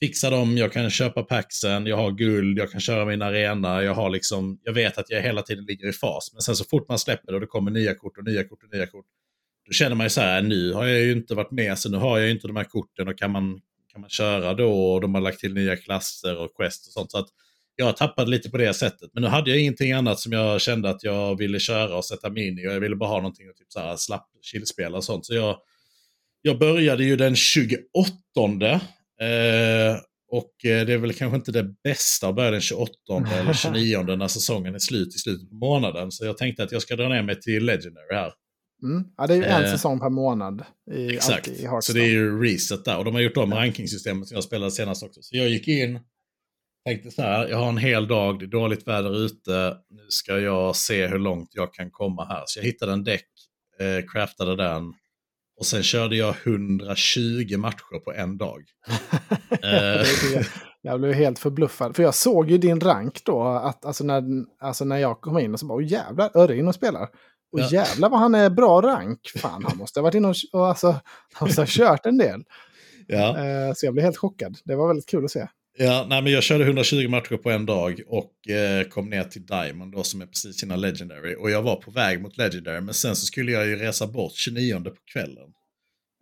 fixa dem, jag kan köpa paxen, jag har guld, jag kan köra min arena, jag har liksom, jag vet att jag hela tiden ligger i fas. Men sen så fort man släpper det och det kommer nya kort och nya kort och nya kort, då känner man ju så här, nu har jag ju inte varit med, så nu har jag ju inte de här korten och kan man, kan man köra då och de har lagt till nya klasser och quest och sånt. Så att jag tappade lite på det sättet. Men nu hade jag ingenting annat som jag kände att jag ville köra och sätta mig in i jag ville bara ha någonting att typ så här slapp chillspela och sånt. Så jag, jag började ju den 28 Eh, och eh, det är väl kanske inte det bästa att börja den 28 eller (laughs) 29 när säsongen är slut i slutet på månaden. Så jag tänkte att jag ska dra ner mig till Legendary här. Mm. Ja, det är ju en eh, säsong per månad. I, exakt, i så det är ju reset där. Och de har gjort om rankingsystemet som jag spelade senast också. Så jag gick in, tänkte så här, jag har en hel dag, det är dåligt väder ute, nu ska jag se hur långt jag kan komma här. Så jag hittade en däck, eh, craftade den, och sen körde jag 120 matcher på en dag. (laughs) Eh. jag blev helt förbluffad. För jag såg ju din rank då, att, alltså, när, alltså när jag kom in och så bara, oh, jävlar, Örre in och spelar. Och ja. jävlar vad han är bra rank. Fan, han måste ha varit inne och, och alltså, han måste ha kört en del. Ja. Uh, så jag blev helt chockad. Det var väldigt kul att se. Ja, nej, men jag körde 120 matcher på en dag och eh, kom ner till Diamond då som är precis innan Legendary. Och jag var på väg mot Legendary men sen så skulle jag ju resa bort 29 på kvällen.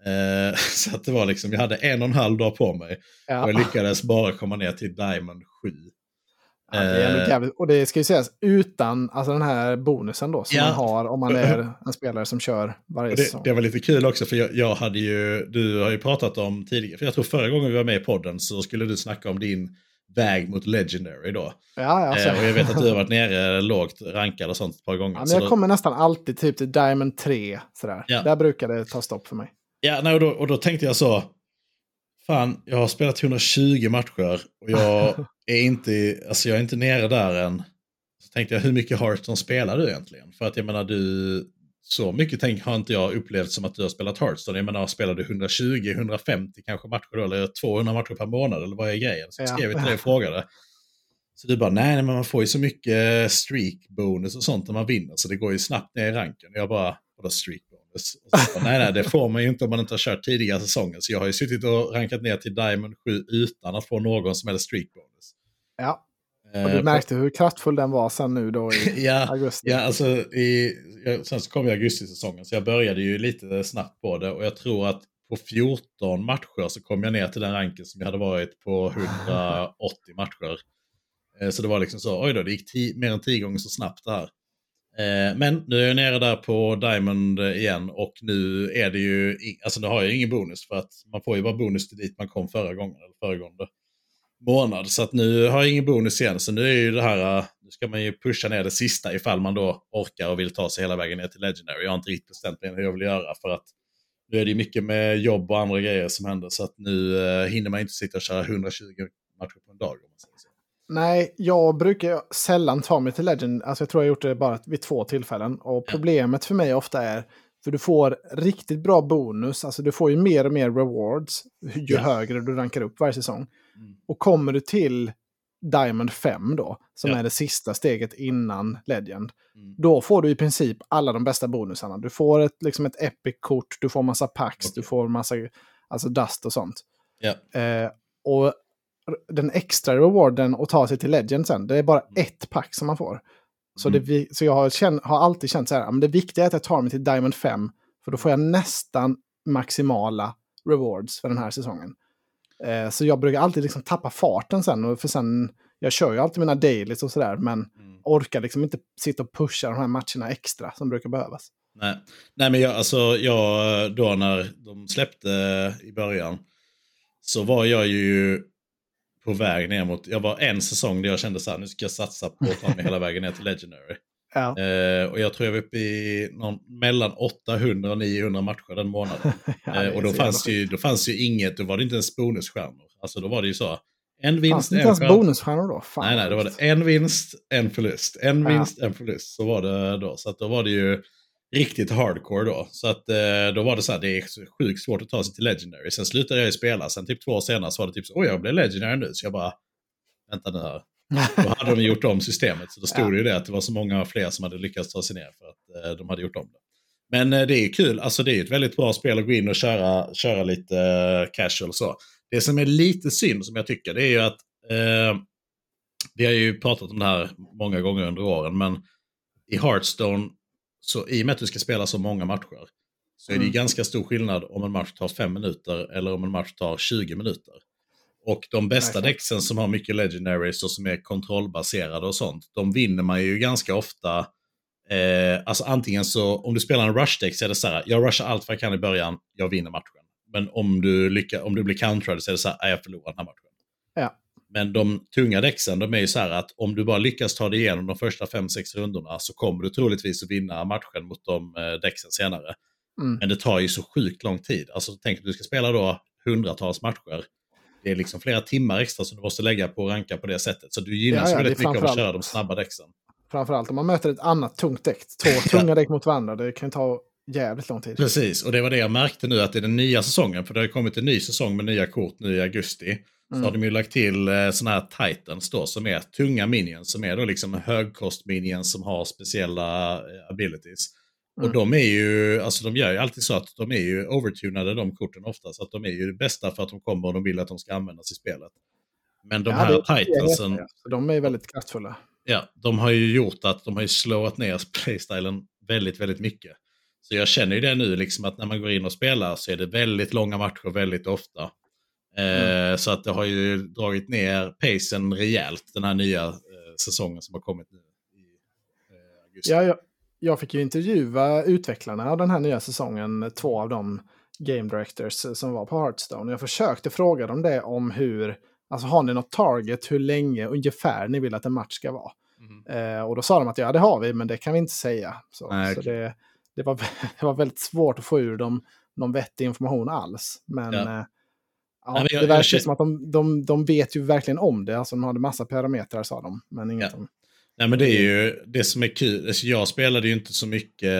Eh, (laughs) så att det var liksom, jag hade en och en halv dag på mig. Ja. Och jag lyckades bara komma ner till Diamond 7. Ja, det är eh, och det ska ju sägas utan alltså den här bonusen då som ja. man har om man är en spelare som kör varje det, säsong. Det var lite kul också för jag, jag, hade ju, du har ju pratat om tidigare, för jag tror förra gången vi var med i podden så skulle du snacka om din väg mot Legendary då. Ja, alltså. eh, och jag vet att du har varit (laughs) nere lågt rankad och sånt ett par gånger. Ja, men jag då... kommer nästan alltid typ till Diamond 3. Sådär. Ja. Där brukar det ta stopp för mig. Ja, nej, och, då, och då tänkte jag så. Fan, jag har spelat 120 matcher och jag (laughs) är inte, alltså jag är inte nere där än. Så tänkte jag, hur mycket Hearthstone spelar du egentligen? För att jag menar, du, så mycket tänk, har inte jag upplevt som att du har spelat Hearthstone. Jag menar, spelar du 120, 150 kanske matcher då, eller 200 matcher per månad, eller vad är grejen? Så jag skrev till dig och (laughs) frågade. Så du bara, nej, men man får ju så mycket streak-bonus och sånt när man vinner, så det går ju snabbt ner i ranken. Jag bara, vadå streak så, nej, nej, det får man ju inte om man inte har kört tidigare säsonger. Så jag har ju suttit och rankat ner till Diamond 7 utan att få någon som helst streak bonus. Ja, och du eh, märkte hur kraftfull den var sen nu då i (laughs) ja, augusti. Ja, alltså i, sen så kom ju augustisäsongen så jag började ju lite snabbt på det och jag tror att på 14 matcher så kom jag ner till den ranken som jag hade varit på 180 matcher. Eh, så det var liksom så, oj då, det gick tio, mer än tio gånger så snabbt det här. Eh, men nu är jag nere där på Diamond igen och nu är det ju, alltså nu har jag ingen bonus för att man får ju bara bonus till dit man kom förra gången, eller föregående månad. Så att nu har jag ingen bonus igen, så nu är ju det här, eh, nu ska man ju pusha ner det sista ifall man då orkar och vill ta sig hela vägen ner till Legendary. Jag har inte riktigt bestämt mig hur jag vill göra för att nu är det mycket med jobb och andra grejer som händer så att nu eh, hinner man inte sitta och köra 120 matcher på en dag. Om man säger så. Nej, jag brukar sällan ta mig till Legend. Alltså jag tror jag gjort det bara vid två tillfällen. Och problemet för mig ofta är, för du får riktigt bra bonus, alltså du får ju mer och mer rewards ju ja. högre du rankar upp varje säsong. Mm. Och kommer du till Diamond 5 då, som ja. är det sista steget innan Legend, mm. då får du i princip alla de bästa bonusarna. Du får ett, liksom ett epic-kort, du får massa packs, okay. du får massa alltså dust och sånt. Ja. Eh, och den extra rewarden att ta sig till Legend sen, det är bara mm. ett pack som man får. Så, mm. det, så jag har, känn, har, alltid känt så här, men det viktiga är att jag tar mig till Diamond 5, för då får jag nästan maximala rewards för den här säsongen. Eh, så jag brukar alltid liksom tappa farten sen, för sen, jag kör ju alltid mina dailies och sådär, men mm. orkar liksom inte sitta och pusha de här matcherna extra som brukar behövas. Nej, Nej men jag, alltså, jag, då när de släppte i början, så var jag ju på väg ner mot, jag var en säsong där jag kände så här, nu ska jag satsa på att ta mig hela vägen ner till Legendary. (laughs) Ja. Eh, och jag tror jag var uppe i någon, mellan 800 och 900 matcher den månaden. (laughs) ja, eh, och då fanns, ju, då fanns ju inget, då var det inte ens bonusstjärnor. Alltså då var det ju så, en vinst, fanns det inte ens bonusstjärnor då? Fan nej, nej, då var det en vinst, en förlust. En ja. vinst, en förlust. Så var det då. Så att då var det ju riktigt hardcore då. Så att eh, då var det så här, det är sjukt svårt att ta sig till Legendary. Sen slutade jag ju spela, sen typ två år senare så var det typ så, oj jag blev Legendary nu. Så jag bara, vänta nu här. (laughs) Då hade de gjort om systemet. Så då stod ja. det ju det att det var så många fler som hade lyckats ta sig ner för att eh, de hade gjort om det. Men eh, det är kul, alltså det är ett väldigt bra spel att gå in och köra, köra lite uh, casual så. Det som är lite synd som jag tycker, det är ju att uh, vi har ju pratat om det här många gånger under åren, men i Hearthstone, så i och med att du ska spela så många matcher, så är det mm. ganska stor skillnad om en match tar fem minuter eller om en match tar 20 minuter. Och de bästa däcksen som har mycket legendaries och som är kontrollbaserade och sånt, de vinner man ju ganska ofta. Eh, alltså antingen så, om du spelar en rush-däck så är det så här, jag rushar allt vad jag kan i början, jag vinner matchen. Men om du, lycka, om du blir countrad så är det så här, jag förlorar den här matchen. Ja. Men de tunga däcksen, de är ju så här att om du bara lyckas ta dig igenom de första 5-6 rundorna så kommer du troligtvis att vinna matchen mot de eh, däcksen senare. Mm. Men det tar ju så sjukt lång tid. Alltså tänk att du ska spela då hundratals matcher. Det är liksom flera timmar extra som du måste lägga på att ranka på det sättet. Så du gynnas ja, ja, väldigt mycket av att köra de snabba däcksen. Framförallt om man möter ett annat tungt däck. Två (laughs) tunga däck mot varandra. Det kan ta jävligt lång tid. Precis, och det var det jag märkte nu att i den nya säsongen, för det har kommit en ny säsong med nya kort nu i augusti. Så mm. har de ju lagt till eh, sådana här titans då som är tunga minions, som är då liksom högkost minions som har speciella eh, abilities. Mm. Och de är ju, alltså de gör ju alltid så att de är ju overtunade de korten ofta. Så att de är ju det bästa för att de kommer och de vill att de ska användas i spelet. Men de ja, här titansen... De är väldigt kraftfulla. Ja, de har ju gjort att de har ju slået ner playstylen väldigt, väldigt mycket. Så jag känner ju det nu, liksom att när man går in och spelar så är det väldigt långa matcher väldigt ofta. Eh, mm. så att det har ju dragit ner pacen rejält den här nya eh, säsongen som har kommit nu. I, eh, augusti. Ja, ja, jag fick ju intervjua utvecklarna av den här nya säsongen, två av de game directors som var på Hearthstone. Jag försökte fråga dem det om hur, alltså har ni något target, hur länge ungefär ni vill att en match ska vara? Mm. Eh, och då sa de att ja, det har vi, men det kan vi inte säga. Så, Nej, så det, det, var, (laughs) det var väldigt svårt att få ur dem någon vettig information alls. Men, ja. Eh, ja Nej, jag, det verkar jag, som att de, de, de vet ju verkligen om det. Alltså de hade massa parametrar sa de, men inget ja. om Nej men det är ju det som är kul. Alltså, jag spelade ju inte så mycket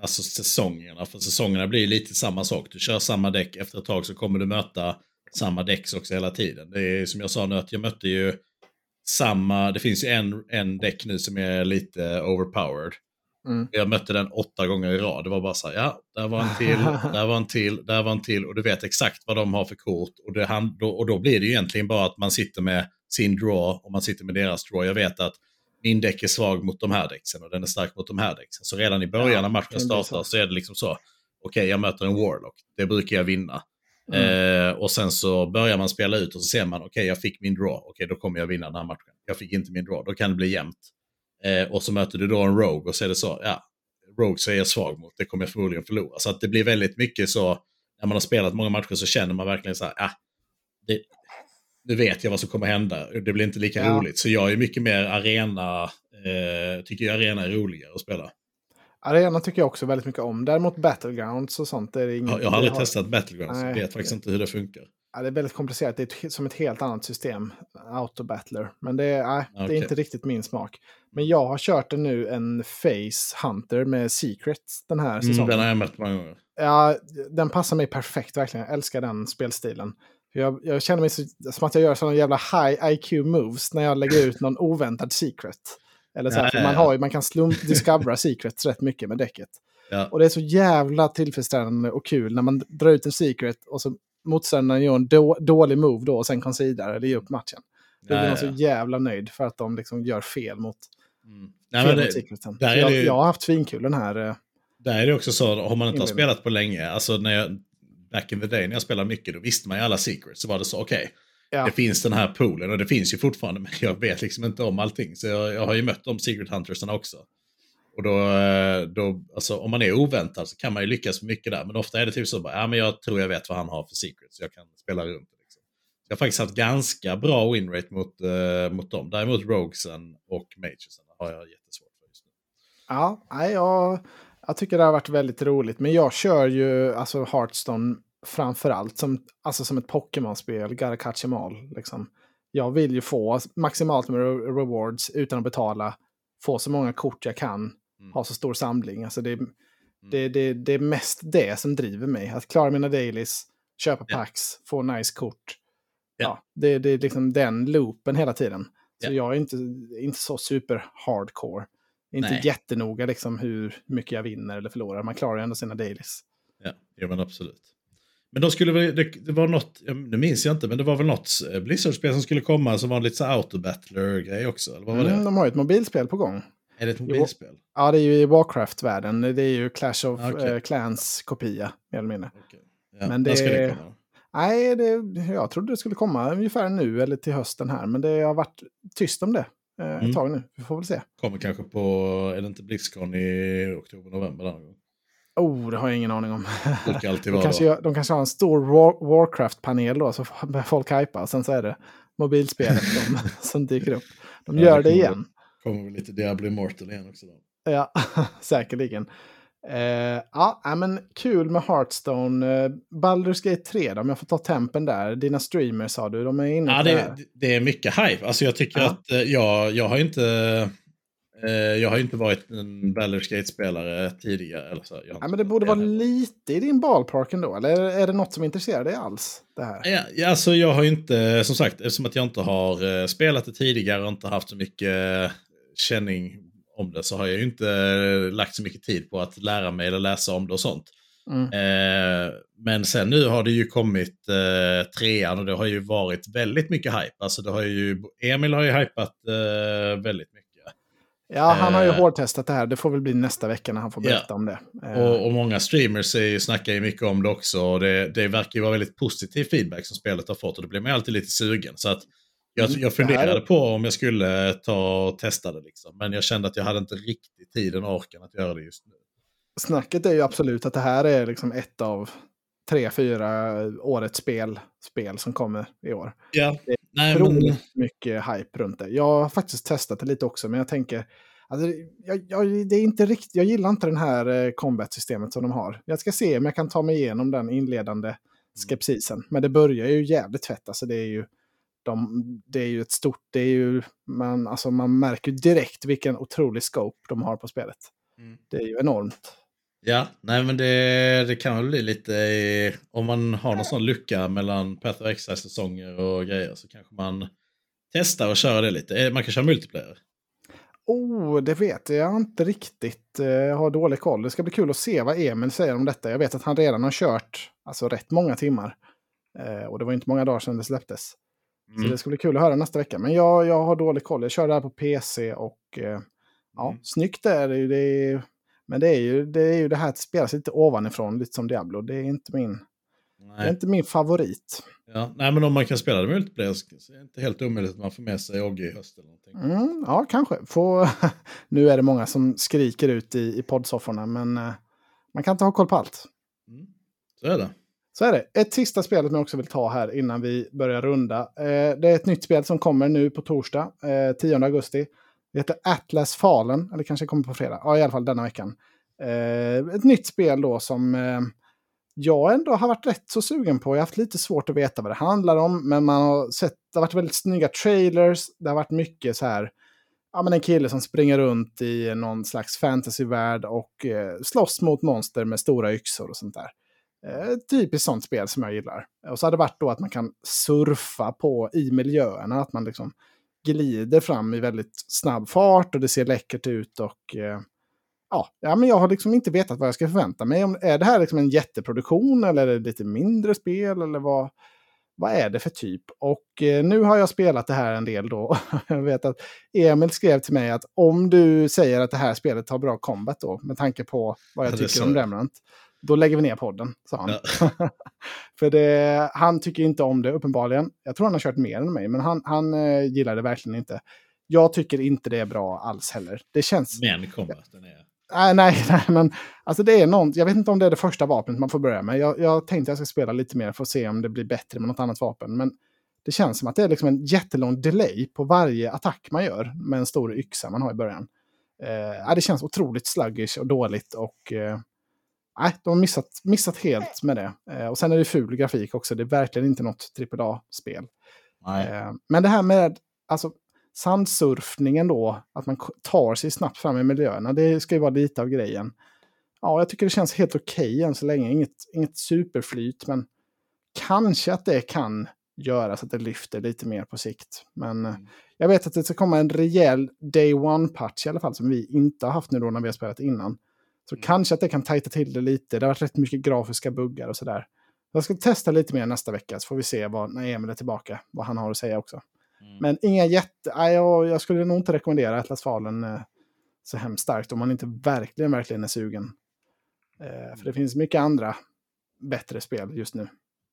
alltså säsongerna. För säsongerna blir lite samma sak. Du kör samma däck. Efter ett tag så kommer du möta samma däck också hela tiden. Det är som jag sa nu att jag mötte ju samma. Det finns ju en, en däck nu som är lite overpowered. Mm. Jag mötte den åtta gånger i rad. Det var bara så här, ja, där var en till, (laughs) där var en till, där var en till. Och du vet exakt vad de har för kort. Och, det, och då blir det ju egentligen bara att man sitter med sin draw och man sitter med deras draw. Jag vet att min däck är svag mot de här däcksen och den är stark mot de här däcksen. Så redan i början ja, när matchen startar så. så är det liksom så. Okej, okay, jag möter en Warlock. Det brukar jag vinna. Mm. Eh, och sen så börjar man spela ut och så ser man, okej, okay, jag fick min draw. Okej, okay, då kommer jag vinna den här matchen. Jag fick inte min draw. Då kan det bli jämnt. Eh, och så möter du då en Rogue och så är det så, ja, Rogue så är jag svag mot. Det kommer jag förmodligen förlora. Så att det blir väldigt mycket så, när man har spelat många matcher så känner man verkligen så här, ah, det, nu vet jag vad som kommer hända. Det blir inte lika ja. roligt. Så jag är mycket mer arena, eh, tycker jag arena är roligare att spela. Arena tycker jag också väldigt mycket om. Däremot Battlegrounds och sånt är det inget... Jag har aldrig har... testat Battlegrounds, jag vet faktiskt inte hur det funkar. Ja, det är väldigt komplicerat, det är som ett helt annat system, Autobattler. Men det är, nej, okay. det är inte riktigt min smak. Men jag har kört det nu, en Face Hunter med Secrets den här säsongen. Mm, den har jag mött många gånger. Ja, den passar mig perfekt verkligen. Jag älskar den spelstilen. Jag, jag känner mig så, som att jag gör sådana jävla high IQ moves när jag lägger ut någon oväntad secret. Eller så här, ja, ja, ja. Man, har, man kan slum discovera secrets rätt mycket med däcket. Och det är så jävla tillfredsställande och kul när man drar ut en secret och så motståndaren gör en då, dålig move då och sen considerar eller ger upp matchen. Då blir man så jävla nöjd för att de liksom gör fel mot, mm. Nej, det, mot secreten. Jag, jag, har haft svinkul den här. Eh, där är det också så, om man inte har spelat på länge, alltså när jag, back in the day när jag spelade mycket, då visste man ju alla secrets. Så var det så, okej, okay, ja. det finns den här poolen och det finns ju fortfarande, (laughs) men jag vet liksom inte om allting. Så jag, jag har ju mött de secret huntersarna också. Och då, eh, då, alltså om man är oväntad så kan man ju lyckas mycket där. Men ofta är det typ så, bara, ja men jag tror jag vet vad han har för secrets, så jag kan spela runt. Liksom. Jag har faktiskt haft ganska bra winrate mot, uh, mot dem. Däremot Roguesen och Magesen har jag jättesvårt för just nu. Ja, jag, jag tycker det har varit väldigt roligt. Men jag kör ju alltså Hearthstone framförallt som, alltså som ett Pokémon-spel, all. Liksom. Jag vill ju få maximalt med rewards utan att betala, få så många kort jag kan, mm. ha så stor samling. Alltså det, mm. det, det, det är mest det som driver mig. Att klara mina dailies, köpa packs, yeah. få nice kort. Yeah. Ja, det, det är liksom den loopen hela tiden. Så jag är inte, inte så super hardcore. Inte Nej. jättenoga liksom hur mycket jag vinner eller förlorar. Man klarar ju ändå sina dailies. Ja, ja men absolut. Men då skulle väl, det, det var något, nu minns jag inte, men det var väl något eh, Blizzard-spel som skulle komma som var lite så autobattler-grej också? Eller vad var det? Mm, de har ju ett mobilspel på gång. Är det ett mobilspel? Ja, det är ju i Warcraft-världen. Det är ju Clash of Okej. eh, Clans-kopia, mer eller mindre. Okej. Ja, Men det- det? Nej, det, jag trodde det skulle komma ungefär nu eller till hösten här. Men det har varit tyst om det eh, ett Mm. tag nu. Vi får väl se. Kommer kanske på, är det inte Blizzcon i oktober, november där gång? Oh, det har jag ingen aning om. (laughs) De kanske, gör- de kanske har en stor War, Warcraft-panel då, så folk. Och sen så är det mobilspelet (laughs) som, som dyker upp. De Ja, gör det det kommer igen. Kommer väl lite Diablo Immortal igen också då. Ja, (laughs) säkerligen. Eh, ja, men kul med Hearthstone. Eh, Baldur's Gate 3 då, om jag får ta tempen där. Dina streamers sa du, de är inne Ja, på det det, här. det är mycket hype. Alltså jag tycker Ja. att eh, jag, jag har inte... eh, Jag har inte varit en Baldur's Gate-spelare tidigare. Eller så. Jag Ja, men det borde vara lite i din ballpark ändå, eller är det något som intresserar dig alls? Det här? Ja, alltså jag har inte, som sagt, eftersom att jag inte har eh, spelat det tidigare och inte haft så mycket eh, känning om det så har jag ju inte eh, lagt så mycket tid på att lära mig eller läsa om det och sånt. Mm. Eh, men sen nu har det ju kommit eh, trean och det har ju varit väldigt mycket hype. Alltså det har ju, Emil har ju hypat eh, väldigt mycket. Ja, han har ju Eh. hårdtestat det här. Det får väl bli nästa vecka när han får berätta om det. Eh, Och, och många streamers är snackar ju mycket om det också. Och det, det verkar ju vara väldigt positiv feedback som spelet har fått. Och då blir man ju alltid lite sugen. Så att jag, Mm, jag det funderade på om jag skulle ta och testa det. Liksom. Men jag kände att jag hade inte riktigt tiden och orken att göra det just nu. Snacket är ju absolut att det här är liksom ett av tre, fyra årets spel, spel som kommer i år. Ja, nej men... Mycket hype runt det. Jag har faktiskt testat det lite också, men jag tänker... Alltså, jag, jag, det är inte riktigt, jag gillar inte den här eh, combat-systemet som de har. Jag ska se om jag kan ta mig igenom den inledande skepsisen. Men det börjar ju jävligt fett. Alltså, det, är ju, de, det är ju ett stort... Det är ju, man, alltså, man märker direkt vilken otrolig scope de har på spelet. Mm. Det är ju enormt. Ja, nej men det, det kan väl bli lite... Om man har någon sån lucka mellan Path of Exile-säsonger och grejer så kanske man testar och kör det lite. Eh, Man kan köra multiplayer. Oh, det vet jag inte riktigt. Eh, Jag har dålig koll. Det ska bli kul att se vad Emil säger om detta. Jag vet att han redan har kört alltså, rätt många timmar. Eh, och det var inte många dagar sedan det släpptes. Så Mm. det ska bli kul att höra nästa vecka. Men jag, jag har dålig koll. Jag kör det här på PC och eh, ja, Mm. snyggt är det ju. Det är, men det är ju det, är ju det här att spela sig lite ovanifrån, lite som Diablo. Det är inte min, det är Nej. inte min favorit. Ja, nej, men om man kan spela det multiplayer så är det inte helt omöjligt att man får med sig Ogge i höst eller någonting. Mm, ja, kanske. Få, (laughs) nu är det många som skriker ut i, i poddsofforna, men eh, man kan inte ha koll på allt. Mm. Så är det. Så är det. Ett sista spel som jag också vill ta här innan vi börjar runda. Eh, det är ett nytt spel som kommer nu på torsdag, eh, 10 augusti. Det heter Atlas Fallen, eller kanske kommer på fredag. Ja, i alla fall denna veckan. Eh, ett nytt spel då som eh, jag ändå har varit rätt så sugen på. Jag har haft lite svårt att veta vad det handlar om, men man har sett, det har varit väldigt snygga trailers. Det har varit mycket så här, ja men en kille som springer runt i någon slags fantasyvärld och eh, slåss mot monster med stora yxor och sånt där. Eh, typiskt sånt spel som jag gillar. Och så har det varit då att man kan surfa på i miljöerna, att man liksom glider fram i väldigt snabb fart och det ser läckert ut och eh, ja, ja, men jag har liksom inte vetat vad jag ska förvänta mig. Om- Är det här liksom en jätteproduktion eller är det lite mindre spel eller vad, vad är det för typ? Och eh, nu har jag spelat det här en del då. (laughs) jag vet att Emil skrev till mig att om du säger att det här spelet har bra combat då, med tanke på vad jag Ja, tycker om. Remnant, då lägger vi ner podden, sa han. Ja. (laughs) För det, han tycker inte om det uppenbarligen. Jag tror han har kört mer än mig, men han, han eh, gillar det verkligen inte. Jag tycker inte det är bra alls heller. Det känns... Men combaten är... Nej, nej, nej, men alltså det är någon, jag vet inte om det är det första vapnet man får börja med. Jag, jag tänkte jag ska spela lite mer för att se om det blir bättre med något annat vapen. Men det känns som att det är liksom en jättelång delay på varje attack man gör med en stor yxa man har i början. Eh, det känns otroligt sluggish och dåligt och eh, nej, de har missat, missat helt med det. Eh, och sen är det ful grafik också, det är verkligen inte något AAA-spel. Eh, Men det här med alltså, sandsurfningen då, att man tar sig snabbt fram i miljöerna, det ska ju vara lite av grejen. Ja, jag tycker det känns helt okej än så länge. Inget, inget superflyt, men kanske att det kan göra så att det lyfter lite mer på sikt. Men mm. jag vet att det ska komma en rejäl day one-patch i alla fall som vi inte har haft nu då när vi har spelat innan. Så mm. kanske att det kan tajta till det lite. Det har varit rätt mycket grafiska buggar och sådär. Jag ska testa lite mer nästa vecka så får vi se vad, när Emil är tillbaka vad han har att säga också. Mm. Men inga jätte... Jag, jag skulle nog inte rekommendera Atlas Fallen eh, så hemskt starkt om man inte verkligen, verkligen är sugen. Eh, för det finns mycket andra bättre spel just nu.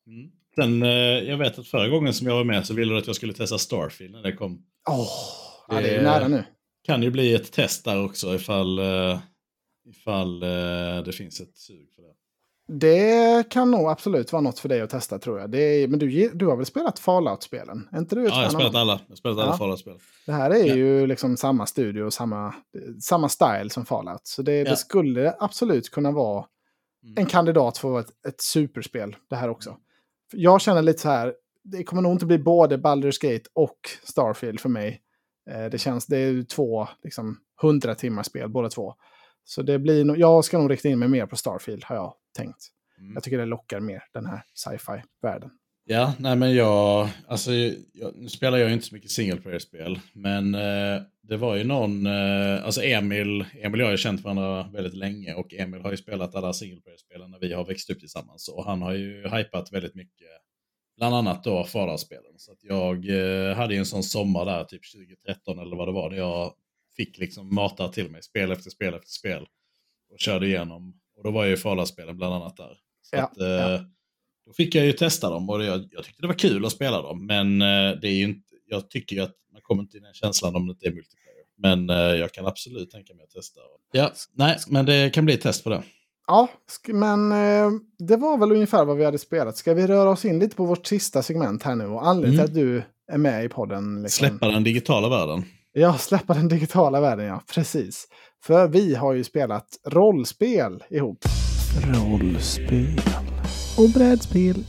Mm. Sen, eh, jag vet att förra gången som jag var med så ville du att jag skulle testa Starfield när det kom. Åh, oh, ja, det är nära nu. kan ju bli ett test där också ifall, uh, ifall uh, det finns ett sug för det. Det kan nog absolut vara något för dig att testa tror jag. Är, men du, du har väl spelat Fallout-spelen? ja, jag har spelat alla. Jag spelat alla ja. Fallout-spel. Det här är ja. ju liksom samma studio och samma, samma style som Fallout. Så det, ja. det skulle absolut kunna vara mm. en kandidat för ett, ett superspel, det här också. Jag känner lite så här, det kommer nog inte bli både Baldur's Gate och Starfield för mig. Eh, det känns, det är två, liksom, hundra timmar spel båda två. Så det blir nog, jag ska nog rikta in mig mer på Starfield har jag tänkt. Mm. Jag tycker det lockar mer, den här sci-fi-världen. Ja, nej men jag, alltså jag, nu spelar jag ju inte så mycket single player-spel, men eh, det var ju någon, eh, alltså Emil, Emil och jag har känt varandra väldigt länge och Emil har ju spelat alla single player-spelen när vi har växt upp tillsammans och han har ju hypat väldigt mycket, bland annat då Fallout-spelen. Så att jag eh, hade ju en sån sommar där, typ 2013 eller vad det var, där jag fick liksom mata till mig spel efter spel efter spel och körde igenom. Och då var ju Fallout-spelen bland annat där. Så ja, att, eh, ja. Då fick jag ju testa dem och jag, jag, tyckte det var kul att spela dem. Men eh, det är inte, jag tycker ju att man kommer inte i den känslan om det inte är multiplayer. Men eh, jag kan absolut tänka mig att testa. Ja, nej, men det kan bli ett test på det. Ja, men eh, det var väl ungefär vad vi hade spelat. Ska vi röra oss in lite på vårt sista segment här nu? Och anledningen mm. till att du är med i podden. Liksom... Släppa den digitala världen. Ja, släppa den digitala världen, ja. Precis. För vi har ju spelat rollspel ihop. Rollspel. Och brädspel.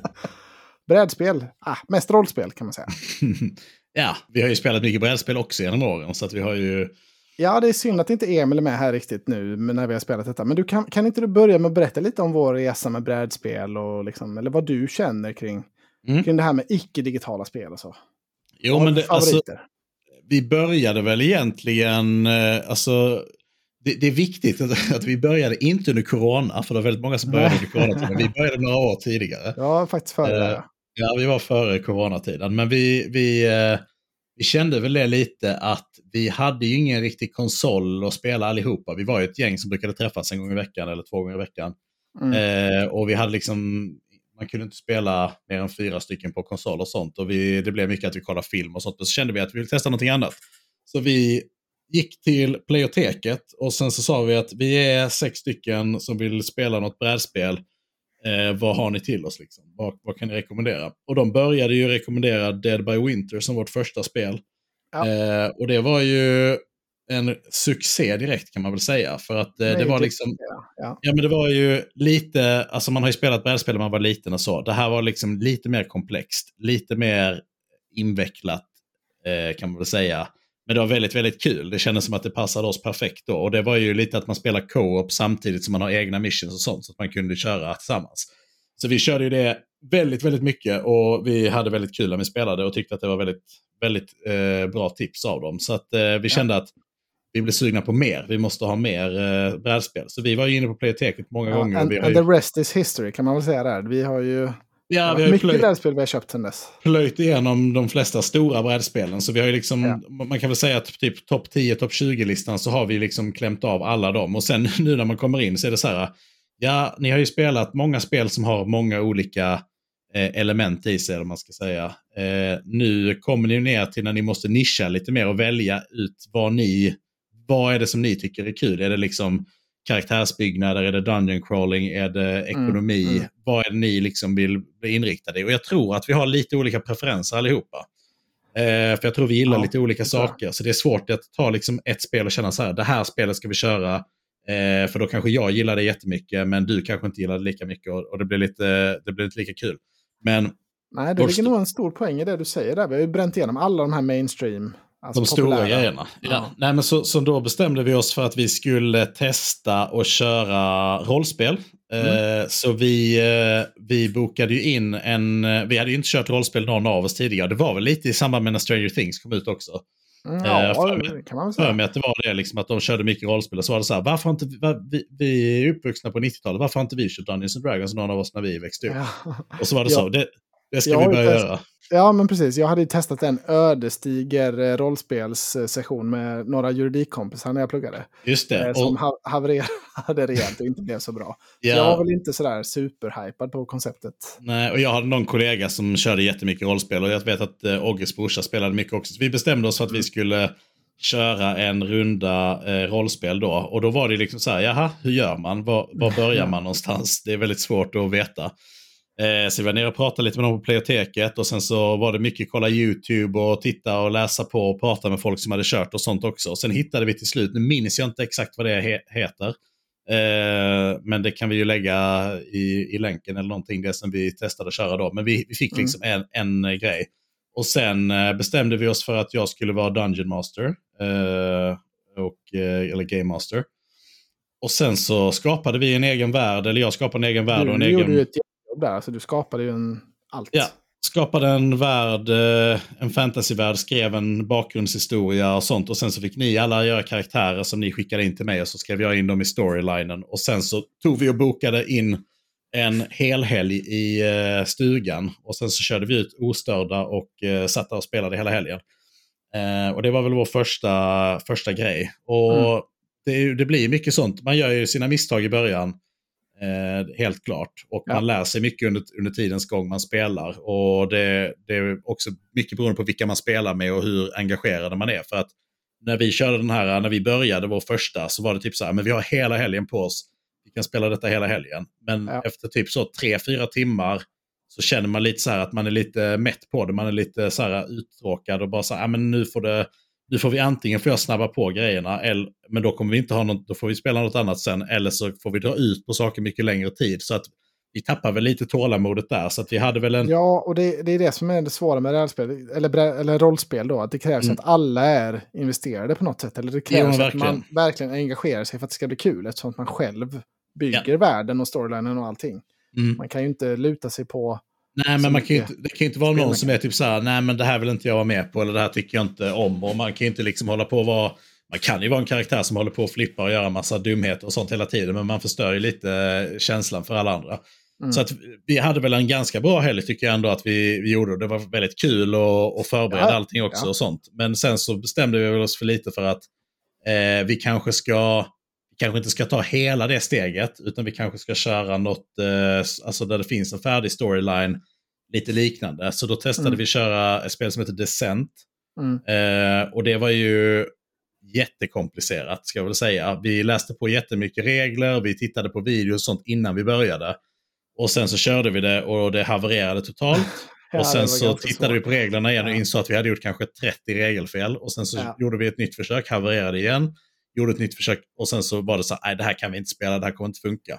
(laughs) brädspel. Ah, mest rollspel kan man säga. (laughs) ja, vi har ju spelat mycket brädspel också genom åren. Så att vi har ju... Ja, det är synd att inte Emil är med här riktigt nu när vi har spelat detta. Men du kan, kan inte du börja med att berätta lite om vår resa med brädspel och liksom, eller vad du känner kring, mm. kring det här med icke-digitala spel och så? Jo, men det, alltså, vi började väl egentligen, eh, alltså det, det, är viktigt att, (laughs) att, vi började inte under corona, för det var väldigt många som började under coronatiden. Vi började några år tidigare. Ja, faktiskt före. Uh, ja, vi var före coronatiden. Men vi, vi, uh, vi kände väl det lite att vi hade ju ingen riktig konsol att spela allihopa. Vi var ju ett gäng som brukade träffas en gång i veckan eller två gånger i veckan. Mm. Uh, och vi hade liksom, man kunde inte spela mer än fyra stycken på konsol och sånt. Och vi, det blev mycket att vi kollade film och sånt. Och så kände vi att vi ville testa någonting annat. Så vi gick till Playoteket och sen så sa vi att vi är sex stycken som vill spela något brädspel. Eh, vad har ni till oss? Liksom? Vad, vad, kan ni rekommendera? Och de började ju rekommendera Dead by Winter som vårt första spel. Ja. Eh, och det var ju en succé direkt kan man väl säga. För att eh, det var liksom... Ja. ja. men det var ju lite, alltså man har ju spelat brädspel när man var liten och så. Det här var liksom lite mer komplext, lite mer invecklat eh, kan man väl säga. Men det var väldigt, väldigt kul. Det kändes som att det passade oss perfekt då. Och det var ju lite att man spelar co-op samtidigt som man har egna missions och sånt. Så att man kunde köra tillsammans. Så vi körde ju det väldigt, väldigt mycket och vi hade väldigt kul när vi spelade och tyckte att det var väldigt, väldigt eh, bra tips av dem. Så att eh, vi kände att vi blev sugna på mer. Vi måste ha mer eh, brädspel. Så vi var ju inne på Playteket många ja, gånger. And, and ju... the rest is history kan man väl säga där. Vi har ju Ja, vi har mycket plöjt, brädspel vi har köpt sedan dess. Plöjt igenom de flesta stora brädspelen. Så vi har ju liksom, ja. man kan väl säga att typ topp 10, topp 20-listan så har vi liksom klämt av alla dem. Och sen (laughs) nu när man kommer in så är det så här, ja, ni har ju spelat många spel som har många olika eh, element i sig, om man ska säga. Eh, nu kommer ni ner till när ni måste nischa lite mer och välja ut vad ni, vad är det som ni tycker är kul? Är det liksom karaktärsbyggnader, är det dungeon crawling, är det mm, ekonomi? Mm, mm. Vad är det ni liksom vill bli inriktade i? Och jag tror att vi har lite olika preferenser allihopa. Eh, för jag tror vi gillar ja, lite olika saker. Så det är svårt att ta liksom ett spel och känna så här, det här spelet ska vi köra. Eh, för då kanske jag gillar det jättemycket, men du kanske inte gillar det lika mycket och, och det, blir lite, det blir inte lika kul. Men Nej, det ligger nog en stor poäng i det du säger där. Vi har ju bränt igenom alla de här mainstream Alltså de stora grejerna. Ja. ja. Nej, men så, så då bestämde vi oss för att vi skulle testa och köra rollspel. Mm. Så vi, vi bokade ju in en, vi hade ju inte kört rollspel någon av oss tidigare. Det var väl lite i samband med när Stranger Things kom ut också. Mm, ja, för mig, kan man säga. För mig att det var det, liksom, att de körde mycket rollspel. Och så var det så här, varför inte, var, vi, vi är uppvuxna på 90-talet, varför har inte vi kört Dungeons and Dragons, någon av oss, när vi växte upp? Ja. Och så var det ja. så, det, det ska vi börja göra. Ja, men precis. Jag hade testat en ödesdiger eh, rollspelssession med några juridikkompisar när jag pluggade. Just det. Eh, som och... havererade (laughs) rejält och inte blev så bra. Ja. Jag var väl inte sådär superhypad på konceptet. Nej, och jag hade någon kollega som körde jättemycket rollspel och jag vet att eh, Ogges brorsa spelade mycket också. Så vi bestämde oss för att vi skulle köra en runda eh, rollspel då. Och då var det liksom så här, jaha, hur gör man? Var, var börjar man någonstans? Det är väldigt svårt att veta. Eh, så vi var nere och pratade lite med dem på Playoteket och sen så var det mycket kolla YouTube och titta och läsa på och prata med folk som hade kört och sånt också. Sen hittade vi till slut, nu minns jag inte exakt vad det he heter, eh, men det kan vi ju lägga i, i länken eller någonting, det som vi testade att köra då. Men vi, vi fick mm. liksom mm. en, en grej. Och sen eh, bestämde vi oss för att jag skulle vara Dungeon Master, eh, och, eh, eller Game Master. Och sen så skapade vi en egen värld, eller jag skapade en egen värld du, och en egen... Gjorde ett där. Alltså, du skapade ju en, allt. Ja, skapade en värld, eh, en fantasyvärld, skrev en bakgrundshistoria och sånt. Och sen så fick ni alla göra karaktärer som ni skickade in till mig och så skrev jag in dem i storylinen. Och sen så tog vi och bokade in en helhelg i eh, stugan. Och sen så körde vi ut ostörda och eh, satt där och spelade hela helgen. och det var väl vår första, första grej. Och mm. det, det, blir mycket sånt. Man gör ju sina misstag i början. Eh, helt klart. Och ja. man lär sig mycket under, under tidens gång man spelar. Och det, det, är också mycket beroende på vilka man spelar med och hur engagerade man är. För att när vi körde den här, när vi började vår första, så var det typ så här, men vi har hela helgen på oss. Vi kan spela detta hela helgen. Men ja. efter typ så tre, fyra timmar så känner man lite så här att man är lite mätt på det. Man är lite så här uttråkad och bara så här, men nu får det nu får vi antingen får jag snabba på grejerna, eller, men då kommer vi inte ha något, då får vi spela något annat sen, eller så får vi dra ut på saker mycket längre tid. Så att vi tappar väl lite tålamodet där. Så att vi hade väl en... Ja, och det, det är det som är det svåra med rollspel, eller, eller rollspel då. Att det krävs mm. att alla är investerade på något sätt. Eller det krävs ja, att man verkligen engagerar sig för att det ska bli kul. Eftersom att man själv bygger ja. världen och storylinen och allting. Mm. Man kan ju inte luta sig på Nej, men man kan inte, det kan ju inte vara någon som är typ så här, nej men det här vill inte jag vara med på eller det här tycker jag inte om. Och man kan ju inte liksom hålla på att vara, man kan ju vara en karaktär som håller på att flippa och göra massa dumheter och sånt hela tiden, men man förstör ju lite känslan för alla andra. Mm. Så att vi hade väl en ganska bra helg tycker jag ändå att vi, vi gjorde. Det var väldigt kul att förbereda ja, allting också ja. och sånt. Men sen så bestämde vi oss för lite för att eh, vi kanske ska kanske inte ska ta hela det steget, utan vi kanske ska köra något eh, alltså där det finns en färdig storyline, lite liknande. Så då testade mm. vi köra ett spel som heter Descent. Mm. Eh, och det var ju jättekomplicerat, ska jag väl säga. Vi läste på jättemycket regler, vi tittade på videos och sånt innan vi började. Och sen så körde vi det och det havererade totalt. (laughs) ja, och sen så tittade svårt. vi på reglerna igen och insåg att vi hade gjort kanske 30 regelfel. Och sen så ja. gjorde vi ett nytt försök, havererade igen gjorde ett nytt försök och sen så var det så här, det här kan vi inte spela, det här kommer inte funka.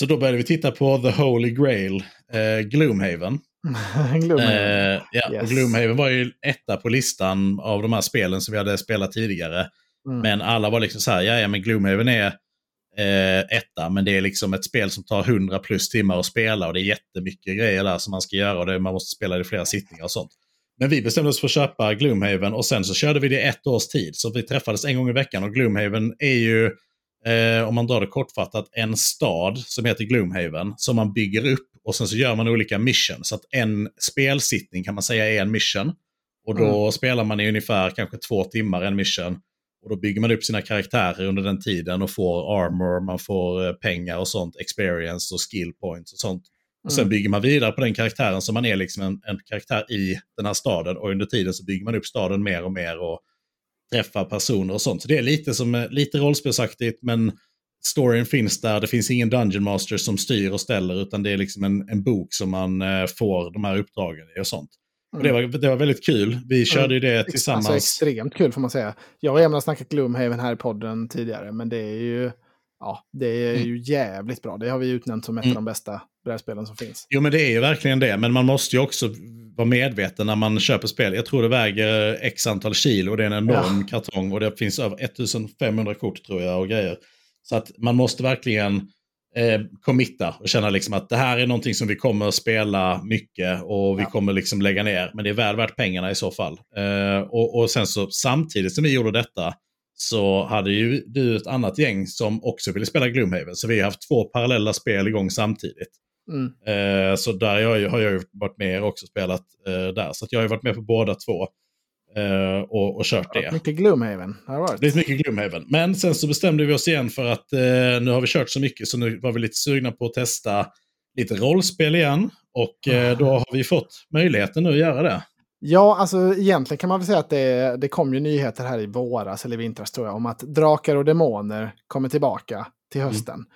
Så då började vi titta på The Holy Grail, eh, Gloomhaven. (laughs) Gloomhaven. Eh, ja, yes. och Gloomhaven var ju etta på listan av de här spelen som vi hade spelat tidigare. Mm. Men alla var liksom så här, ja, ja men Gloomhaven är eh, etta, men det är liksom ett spel som tar 100 plus timmar att spela och det är jättemycket grejer där som man ska göra och det, man måste spela i flera sittningar och sånt. Men vi bestämde oss för att köpa Gloomhaven och sen så körde vi det ett års tid. Så vi träffades en gång i veckan och Gloomhaven är ju, eh, om man drar det kortfattat, en stad som heter Gloomhaven som man bygger upp och sen så gör man olika mission. Så att en spelsittning kan man säga är en mission. Och då mm. spelar man i ungefär kanske två timmar en mission. Och då bygger man upp sina karaktärer under den tiden och får armor, man får eh, pengar och sånt, experience och skill points och sånt. Och sen mm. bygger man vidare på den karaktären som man är liksom en, en, karaktär i den här staden. Och under tiden så bygger man upp staden mer och mer och träffar personer och sånt. Så det är lite, som, lite rollspelsaktigt men storyn finns där. Det finns ingen Dungeon Master som styr och ställer utan det är liksom en, en bok som man eh, får de här uppdragen i och sånt. Och det, var, det var väldigt kul. Vi körde ju det alltså, tillsammans. Alltså extremt kul får man säga. Jag och Emil har snackat Gloomhaven här i podden tidigare, men det är ju ja, det är mm. ju jävligt bra. Det har vi utnämnt som ett mm. av de bästa brädspelen som finns. Jo, men det är ju verkligen det. Men man måste ju också vara medveten när man köper spel. Jag tror det väger x antal kilo och det är en enorm ja. kartong och det finns över 1500 kort tror jag och grejer. Så att man måste verkligen eh, committa och känna liksom att det här är någonting som vi kommer att spela mycket och vi ja. kommer liksom lägga ner. Men det är väl värt pengarna i så fall. Eh, och, och sen så samtidigt som vi gjorde detta så hade ju du ett annat gäng som också ville spela Gloomhaven. Så vi har haft två parallella spel igång samtidigt. Mm. Eh, så där jag, har jag varit med och också spelat eh, där. Så jag har varit med på båda två. Uh, och, och kört det. Mycket Gloomhaven har det varit. Det är mycket Gloomhaven. Men sen så bestämde vi oss igen för att uh, nu har vi kört så mycket så nu var vi lite sugna på att testa lite rollspel igen. Och uh, då har vi fått möjligheten nu att göra det. Ja, alltså egentligen kan man väl säga att det, det kom ju nyheter här i våras eller vintras tror jag om att Drakar och Demoner kommer tillbaka till mm. hösten. Mm.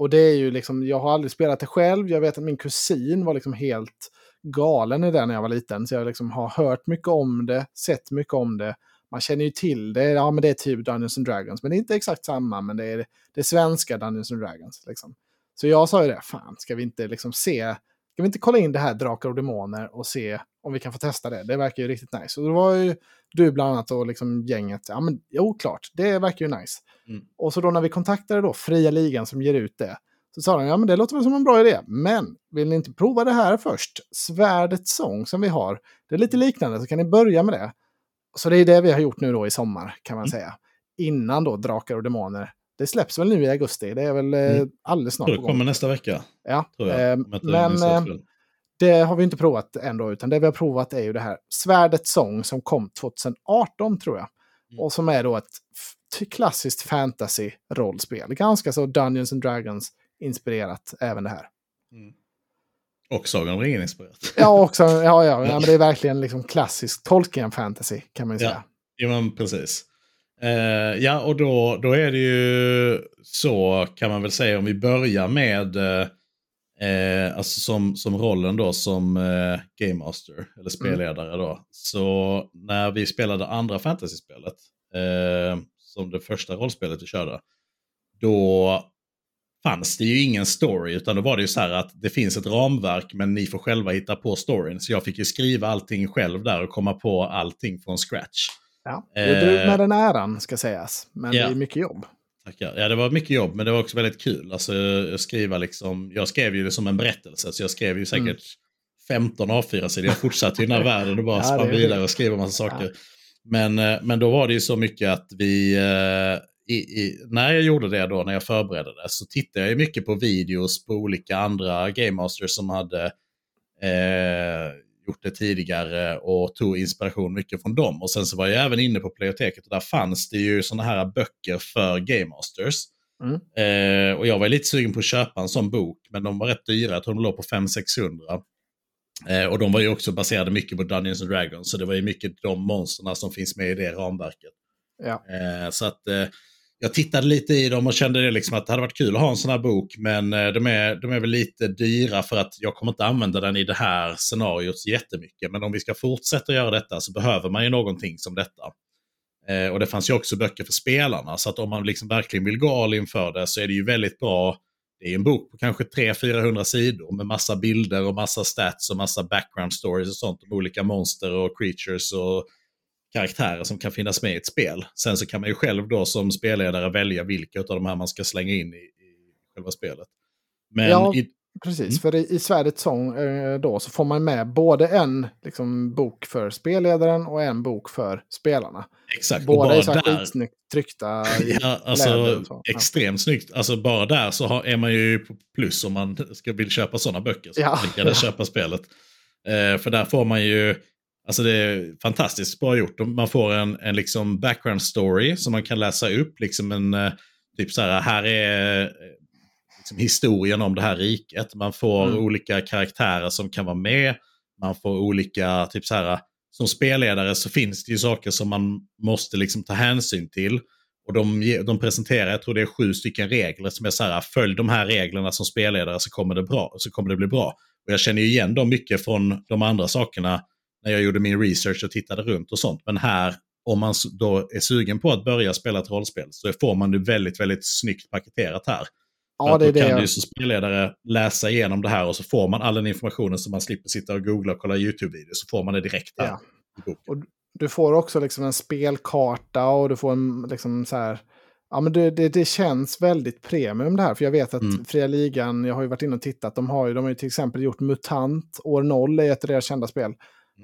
Och det är ju liksom, jag har aldrig spelat det själv. Jag vet att min kusin var liksom helt galen i det när jag var liten. Så jag liksom har hört mycket om det, sett mycket om det. Man känner ju till det. Ja, men det är typ Dungeons and Dragons. Men det är inte exakt samma, men det är det svenska Dungeons and Dragons. Liksom. Så jag sa ju det, fan, ska vi inte liksom se, ska vi inte kolla in det här Drakar och Demoner och se om vi kan få testa det? Det verkar ju riktigt nice. Och då var ju du bland annat och liksom gänget, ja men jo, klart, det verkar ju nice. Mm. Och så då när vi kontaktade då Fria Ligan som ger ut det, så sa de, ja men det låter väl som en bra idé, men vill ni inte prova det här först? Svärdets sång som vi har, det är lite liknande, så kan ni börja med det. Så det är det vi har gjort nu då i sommar, kan man mm. säga. Innan då Drakar och Demoner. Det släpps väl nu i augusti, det är väl eh, mm. alldeles snart på gång. Det kommer nästa vecka. Ja, eh, men det har vi inte provat ändå, utan det vi har provat är ju det här Svärdets sång som kom 2018 tror jag. Mm. Och som är då ett klassiskt fantasy-rollspel. Ganska så Dungeons and Dragons inspirerat även det här. Mm. Och Sagan om ringen-inspirerat. ja, också, (laughs) ja, ja, ja, men det är verkligen liksom klassisk Tolkien-fantasy kan man ju säga. Ja, men precis. Uh, ja, och då, då är det ju så kan man väl säga om vi börjar med uh, alltså som, som rollen då som uh, Game Master eller mm. spelledare mm. då. Så när vi spelade andra fantasy-spelet, som det första rollspelet vi körde, då fanns det ju ingen story, utan då var det ju så här att det finns ett ramverk men ni får själva hitta på storyn. Så jag fick ju skriva allting själv där och komma på allting från scratch. Ja, det är du med den äran ska sägas, men ja. det är mycket jobb. Tackar. Ja, det var mycket jobb, men det var också väldigt kul. Alltså, skriva liksom, jag skrev ju det som en berättelse, så jag skrev ju säkert mm. 15 A4-sidor. Jag fortsatte ju den här (laughs) världen och bara ja, spann vidare och skrev en massa saker. Ja. Men, eh, men då var det ju så mycket att vi, eh, i, i, när jag gjorde det då, när jag förberedde det, så tittade jag mycket på videos på olika andra Game Masters som hade eh, gjort det tidigare och tog inspiration mycket från dem. Och sen så var jag även inne på Playoteket och där fanns det ju sådana här böcker för Game Masters. Mm. Eh, och jag var lite sugen på att köpa en sån bok, men de var rätt dyra. Jag tror de låg på 500-600. Eh, och de var ju också baserade mycket på Dungeons and Dragons, så det var ju mycket de monsterna som finns med i det ramverket. Ja. Eh, så att eh, jag tittade lite i dem och kände det liksom att det hade varit kul att ha en sån här bok. Men eh, de är, de är väl lite dyra för att jag kommer inte använda den i det här scenariot så jättemycket. Men om vi ska fortsätta göra detta så behöver man ju någonting som detta. Eh, och det fanns ju också böcker för spelarna. Så att om man liksom verkligen vill gå all in för det så är det ju väldigt bra. Det är en bok på kanske 300-400 sidor med massa bilder och massa stats och massa background stories och sånt om olika monster och creatures och karaktärer som kan finnas med i ett spel. Sen så kan man ju själv då som spelledare välja vilka av de här man ska slänga in i, i själva spelet. Men ja, i... precis. Mm. För i, i Svärdets sång eh, då så får man med både en liksom, bok för spelledaren och en bok för spelarna. Exakt. Båda är så här där... skitsnyggt tryckta. (laughs) ja, alltså extremt snyggt. Alltså bara där så har, är man ju på plus om man ska vill köpa sådana böcker. Så ja. man kan ja. köpa spelet. (laughs) Eh, för där får man ju Alltså det är fantastiskt bra gjort. Man får en, en liksom background story som man kan läsa upp. Liksom en, eh, typ så här, här är eh, liksom historien om det här riket. Man får mm. olika karaktärer som kan vara med. Man får olika, typ så här, som spelledare så finns det ju saker som man måste liksom ta hänsyn till. Och de, de presenterar, jag tror det är sju stycken regler som är så här, följ de här reglerna som spelledare så kommer det, bra, så kommer det bli bra. Och jag känner ju igen dem mycket från de andra sakerna när jag gjorde min research och tittade runt och sånt. Men här, om man då är sugen på att börja spela ett rollspel så får man det väldigt, väldigt snyggt paketerat här. Ja, det är då kan det. du som spelledare läsa igenom det här och så får man all den informationen så man slipper sitta och googla och kolla YouTube-videos. Så får man det direkt där ja. Och du får också liksom en spelkarta och du får en liksom så här Ja, men det, det, det, känns väldigt premium det här. För jag vet att Mm. Fria Ligan, jag har ju varit inne och tittat, de har ju, de har ju till exempel gjort MUTANT, År 0 är ett av deras kända spel.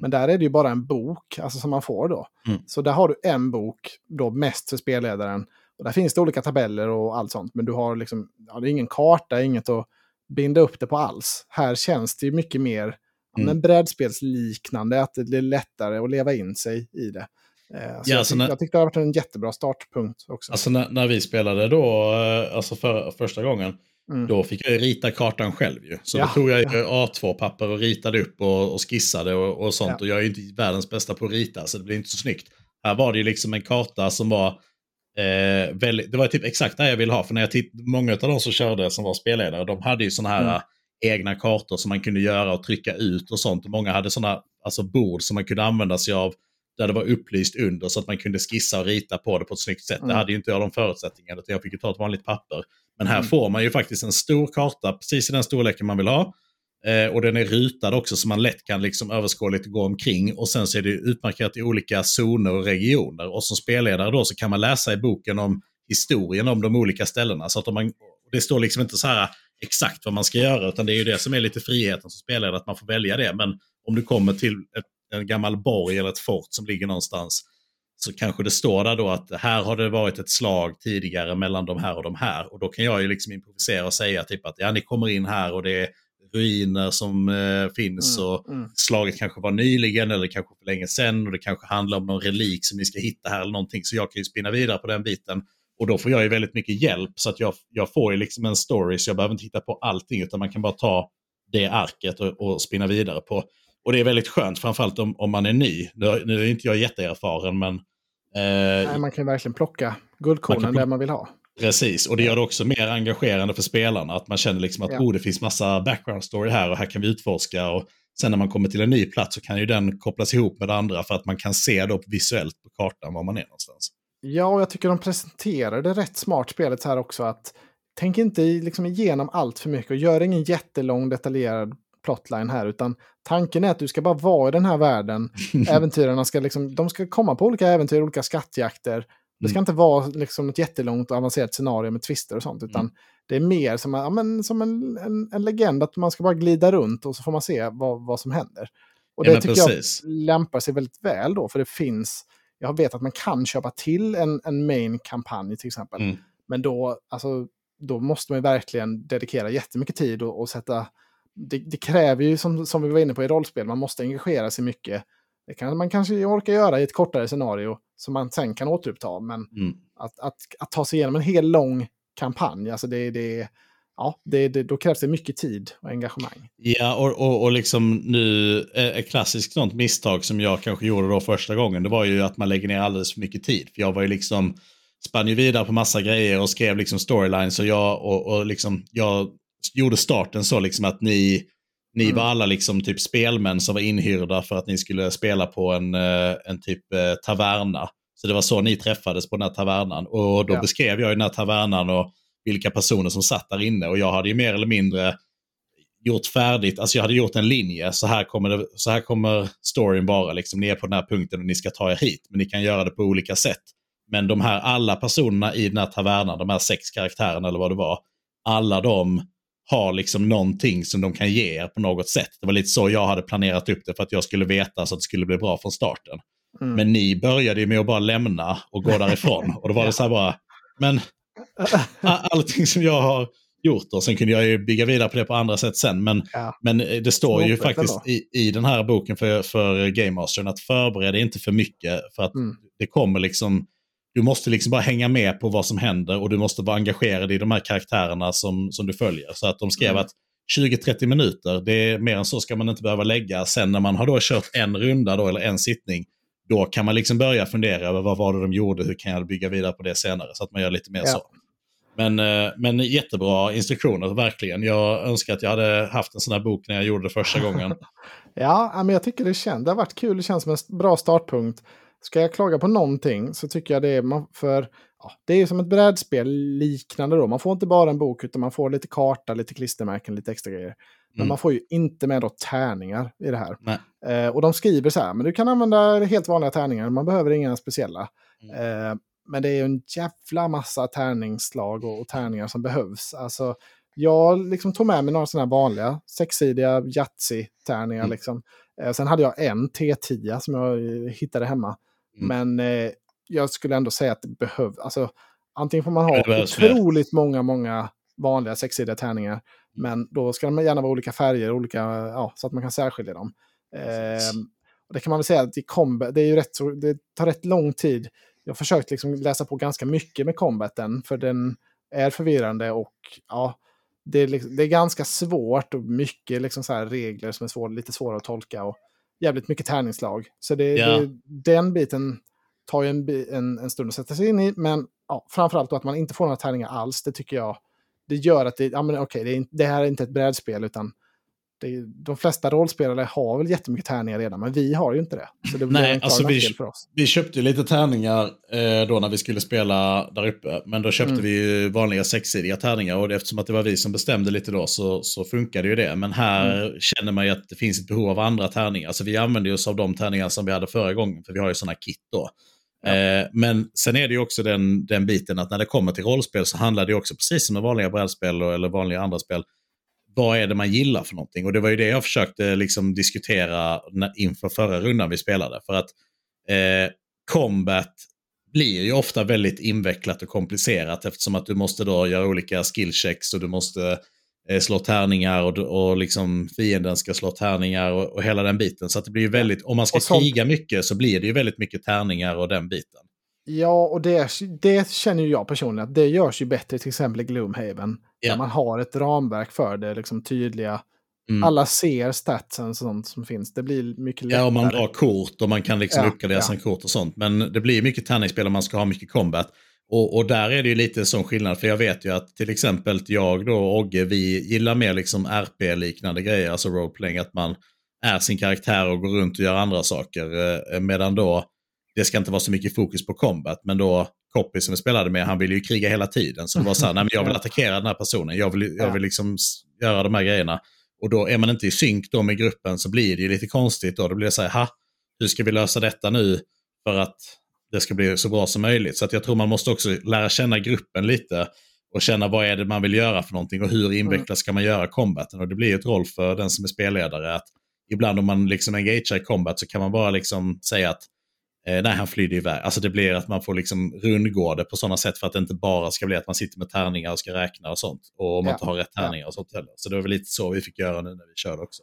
Men där är det ju bara en bok, alltså som man får då. Mm. Så där har du en bok, då mest för spelledaren. Och där finns det olika tabeller och allt sånt. Men du har liksom, ja, det är ingen karta, inget att binda upp det på alls. Här känns det ju mycket mer Mm. men brädspelsliknande, att det är lättare att leva in sig i det. Eh, så Ja, jag, så tyck, när- jag tyckte det har varit en jättebra startpunkt också. Alltså när, när vi spelade då, eh, alltså för, första gången, Mm. då fick jag rita kartan själv ju. Så Ja, då tog jag ju A2-papper och ritade upp och, och skissade och, och sånt. Ja. Och jag är ju inte världens bästa på att rita, så det blir inte så snyggt. Här var det ju liksom en karta som var eh, väldigt, det var typ exakt det jag ville ha. För när jag titt, många av de som körde som var spelledare, de hade ju sådana här Mm. egna kartor som man kunde göra och trycka ut och sånt. Många hade sådana alltså bord som man kunde använda sig av där det var upplyst under så att man kunde skissa och rita på det på ett snyggt sätt. Mm. Det hade ju inte jag de förutsättningarna, utan jag fick ju ta ett vanligt papper. Men här Mm. får man ju faktiskt en stor karta, precis i den storleken man vill ha. Eh, och den är rutad också så man lätt kan liksom överskådligt gå omkring. Och sen så är det utmarkerat i olika zoner och regioner. Och som spelledare då så kan man läsa i boken om historien om de olika ställena. Så att om man, det står liksom inte så här exakt vad man ska göra, utan det är ju det som är lite friheten som spelledare, att man får välja det. Men om du kommer till ett, en gammal borg eller ett fort som ligger någonstans, så kanske det står där då att här har det varit ett slag tidigare mellan de här och de här. Och då kan jag ju liksom improvisera och säga typ att ja, ni kommer in här och det är ruiner som eh, finns Mm, och mm. slaget kanske var nyligen eller kanske för länge sedan och det kanske handlar om någon relik som ni ska hitta här eller någonting. Så jag kan ju spinna vidare på den biten. Och då får jag ju väldigt mycket hjälp så att jag, jag får ju liksom en story så jag behöver inte hitta på allting utan man kan bara ta det arket och, och spinna vidare på. Och det är väldigt skönt, framförallt om, om man är ny. Nu, är inte jag jätteerfaren men eh, Nej, man kan verkligen plocka guldkornen Man kan där man vill ha. Precis, och det gör det också mer engagerande för spelarna. Att man känner liksom att Ja. oh, det finns massa background story här och här kan vi utforska. Och sen när man kommer till en ny plats så kan ju den kopplas ihop med det andra för att man kan se då visuellt på kartan var man är någonstans. Ja, och jag tycker de presenterar det rätt smart spelet här också. att Tänk inte liksom igenom allt för mycket och gör ingen jättelång detaljerad plotline här. Utan tanken är att du ska bara vara i den här världen. (laughs) Äventyrarna ska, liksom, de ska komma på olika äventyr, olika skattjakter. Det ska Mm. inte vara liksom ett jättelångt och avancerat scenario med twister och sånt. Utan Mm. det är mer som, ja, men, som en, en, en legend att man ska bara glida runt och så får man se vad, vad som händer. Och Ja, det men tycker precis. jag lämpar sig väldigt väl då, för det finns... Jag vet att man kan köpa till en, en main-kampanj till exempel. Mm. Men då, alltså, då måste man verkligen dedikera jättemycket tid och, och sätta... Det, det kräver ju, som, som vi var inne på i rollspel, man måste engagera sig mycket. Det kan man kanske orka göra i ett kortare scenario som man sen kan återuppta. Men Mm. att, att, att ta sig igenom en hel lång kampanj, alltså det, det, ja, det, det, då krävs det mycket tid och engagemang. Ja, och, och, och liksom nu, ett klassiskt sånt misstag som jag kanske gjorde då första gången, det var ju att man lägger ner alldeles för mycket tid. För jag var ju liksom, spann ju vidare på massa grejer och skrev liksom storylines och jag, och, och liksom, jag gjorde starten så liksom att ni, ni Mm. var alla liksom typ spelmän som var inhyrda för att ni skulle spela på en, eh, en typ eh, taverna. Så det var så ni träffades på den här tavernan. Och då Ja. beskrev jag ju den här tavernan och vilka personer som satt där inne. Och jag hade ju mer eller mindre gjort färdigt, alltså jag hade gjort en linje, så här kommer, det, så här kommer storyn vara, liksom, ni är på den här punkten och ni ska ta er hit, men ni kan göra det på olika sätt. Men de här alla personerna i den här tavernan, de här sex karaktärerna eller vad det var, alla de har liksom någonting som de kan ge er på något sätt. Det var lite så jag hade planerat upp det för att jag skulle veta så att det skulle bli bra från starten. Mm. Men ni började ju med att bara lämna och gå därifrån. Och då var det så här bara, men (laughs) allting som jag har gjort och sen kunde jag ju bygga vidare på det på andra sätt sen. Men, Ja. men det står ju faktiskt i, i den här boken för, för Game Mastern att förbereda inte för mycket. För att Mm. det kommer liksom, du måste liksom bara hänga med på vad som händer och du måste vara engagerad i de här karaktärerna som, som du följer. Så att de skrev Mm. att 20-30 minuter, det är mer än så ska man inte behöva lägga. Sen när man har då kört en runda då, eller en sittning, då kan man liksom börja fundera över vad var det de gjorde, hur kan jag bygga vidare på det senare. Så att man gör lite mer Ja. så. Men, eh, men jättebra instruktioner, verkligen. Jag önskar att jag hade haft en sån här bok när jag gjorde det första gången. (laughs) Ja, ja, men jag tycker det känns, det har varit kul, det känns som en bra startpunkt. Ska jag klaga på någonting så tycker jag det är, för ja, det är som ett brädspel liknande då. Man får inte bara en bok utan man får lite karta, lite klistermärken, lite extra grejer. Men Mm. man får ju inte med då tärningar i det här. Eh, och de skriver så här, men du kan använda helt vanliga tärningar, man behöver inga speciella. Mm. Eh, men det är ju en jävla massa tärningsslag och, och tärningar som behövs. Alltså, jag liksom tog med mig några sådana här vanliga sexsidiga Yatzy-tärningar. Mm. Liksom. Eh, sen hade jag en T10 som jag eh, hittade hemma. Mm. Men eh, jag skulle ändå säga att det behövs. Alltså, antingen får man ha det otroligt många, många vanliga sexsidiga tärningar. Men då ska de gärna vara olika färger, olika, ja, så att man kan särskilja dem. Ehm, och det kan man väl säga att i combat, det, är ju rätt, det tar rätt lång tid. Jag har försökt liksom läsa på ganska mycket med combaten, för den är förvirrande och ja, det är, liksom, det är ganska svårt och mycket liksom så regler som är svår, lite svåra att tolka och jävligt mycket tärningslag. Så det, Ja. det, den biten tar ju en, en, en stund att sätta sig in i, men ja, framförallt att man inte får några tärningar alls, det tycker jag, det gör att det, ja, men okej, det, är det här är inte ett brädspel utan det, de flesta rollspelare har väl jättemycket tärningar redan, men vi har ju inte det. Så det Nej, alltså vi- för oss. Vi köpte ju lite tärningar eh, då när vi skulle spela där uppe. Men då köpte Mm. vi vanliga sexsidiga tärningar. Och eftersom att det var vi som bestämde lite då så, så funkade ju det. Men här Mm. känner man ju att det finns ett behov av andra tärningar. Så vi använder oss av de tärningar som vi hade förra gången. För vi har ju sådana kit då. Ja. Eh, men sen är det ju också den, den biten att när det kommer till rollspel så handlar det också precis som med vanliga brädspel eller vanliga andra spel. Vad är det man gillar för någonting? Och det var ju det jag försökte liksom diskutera inför förra rundan vi spelade. För att eh, combat blir ju ofta väldigt invecklat och komplicerat eftersom att du måste då göra olika skillchecks och du måste eh, slå tärningar och, och liksom fienden ska slå tärningar och, och hela den biten. Så det blir ju väldigt, om man ska kriga mycket så blir det ju väldigt mycket tärningar och den biten. Ja, och det, det känner ju jag personligen att det görs ju bättre till exempel i Gloomhaven. Ja. Där man har ett ramverk för det, liksom tydliga. Mm. Alla ser statsen och sånt som finns. Det blir mycket lättare. Ja, och man drar kort och man kan liksom Ja, uppgradera ja. sina kort och sånt. Men det blir mycket tärningsspel om man ska ha mycket combat. Och, och där är det ju lite sån skillnad, för jag vet ju att till exempel jag då och Ogge, vi gillar mer liksom RP-liknande grejer, alltså roleplaying, att man är sin karaktär och går runt och gör andra saker. Eh, medan då, det ska inte vara så mycket fokus på combat, men då Copy som vi spelade med, han ville ju kriga hela tiden. Så det var så här, nej men jag vill attackera den här personen, jag vill, jag Ja. vill liksom göra de här grejerna. Och då är man inte i synk då med gruppen så blir det ju lite konstigt då. Då blir det så här, ha, hur ska vi lösa detta nu för att det ska bli så bra som möjligt? Så att jag tror man måste också lära känna gruppen lite och känna vad är det man vill göra för någonting och hur invecklat ska man göra combaten. Och det blir ju ett roll för den som är spelledare att ibland om man liksom engagerar i combat så kan man bara liksom säga att eh, nej, han flydde iväg. Alltså det blir att man får liksom rundgå det på sådana sätt för att det inte bara ska bli att man sitter med tärningar och ska räkna och sånt. Och om man Ja. inte har rätt Ja. tärningar och sånt heller. Så det var väl lite så vi fick göra nu när vi körde också.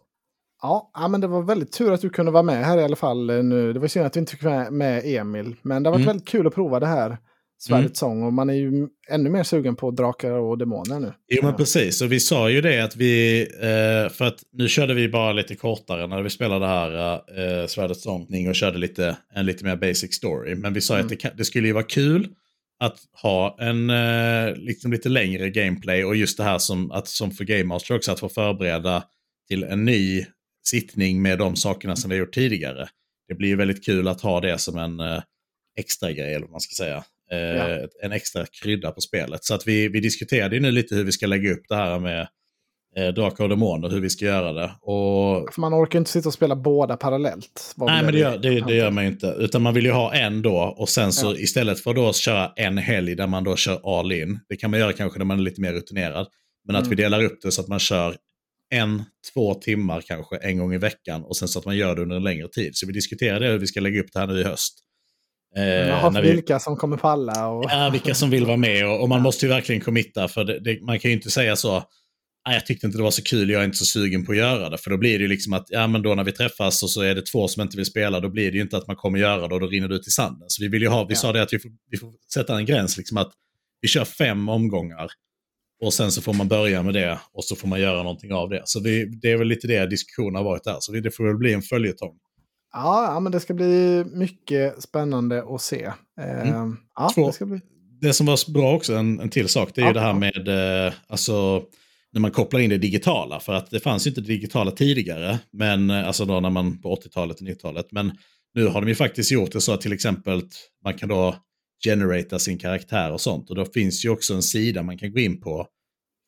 Ja, ja, men det var väldigt tur att du kunde vara med här i alla fall eh, nu. Det var synd att vi inte fick med, med Emil. Men det har varit Mm. väldigt kul att prova det här. Svärdets sång. Och man är ju ännu mer sugen på drakar och demoner nu. Jo men precis, och vi sa ju det att vi, eh, för att nu körde vi bara lite kortare när vi spelade här eh, Svärdets sångning och körde lite, en lite mer basic story. Men vi sa Mm. att det, det skulle ju vara kul att ha en eh, liksom lite längre gameplay och just det här som, att, som för Game Master också, att få förbereda till en ny sittning med de sakerna som vi har gjort tidigare. Det blir ju väldigt kul att ha det som en eh, extra grej, eller vad man ska säga. Eh, Ja. En extra krydda på spelet. Så att vi, vi diskuterade nu lite hur vi ska lägga upp det här med eh, Drakar och Demoner, hur vi ska göra det. Och För man orkar ju inte sitta och spela båda parallellt. Nej, men det gör, det, det gör man inte. Utan man vill ju ha en då och sen så Ja. istället för att då köra en helg där man då kör all in. Det kan man göra kanske när man är lite mer rutinerad. Men att Mm. vi delar upp det så att man kör en, två timmar kanske en gång i veckan och sen så att man gör det under en längre tid. Så vi diskuterade hur vi ska lägga upp det här nu i höst. Eh, vi, vilka som kommer falla. Och... ja, vilka som vill vara med och, och man måste ju verkligen committa för det, det, man kan ju inte säga så "Nej, jag tyckte inte det var så kul, jag är inte så sugen på att göra det. För då blir det ju liksom att, ja men då när vi träffas och så är det två som inte vill spela, då blir det ju inte att man kommer göra det och då rinner det ut i sanden. Så vi vill ju ha, vi Ja. sa det att vi får, vi får sätta en gräns, liksom att vi kör fem omgångar. Och sen så får man börja med det och så får man göra någonting av det. Så vi, det är väl lite det diskussionen har varit där. Så det, det får väl bli en följetong. Ja, ja, men det ska bli mycket spännande att se. Eh, ja, Två. det ska bli... Det som var bra också, en, en till sak, det är Ja, ju det här ja. med eh, alltså, när man kopplar in det digitala. För att det fanns ju inte det digitala tidigare, men eh, alltså då när man på 80-talet och 90-talet. Men nu har de ju faktiskt gjort det så att till exempel man kan då generata sin karaktär och sånt. Och då finns ju också en sida man kan gå in på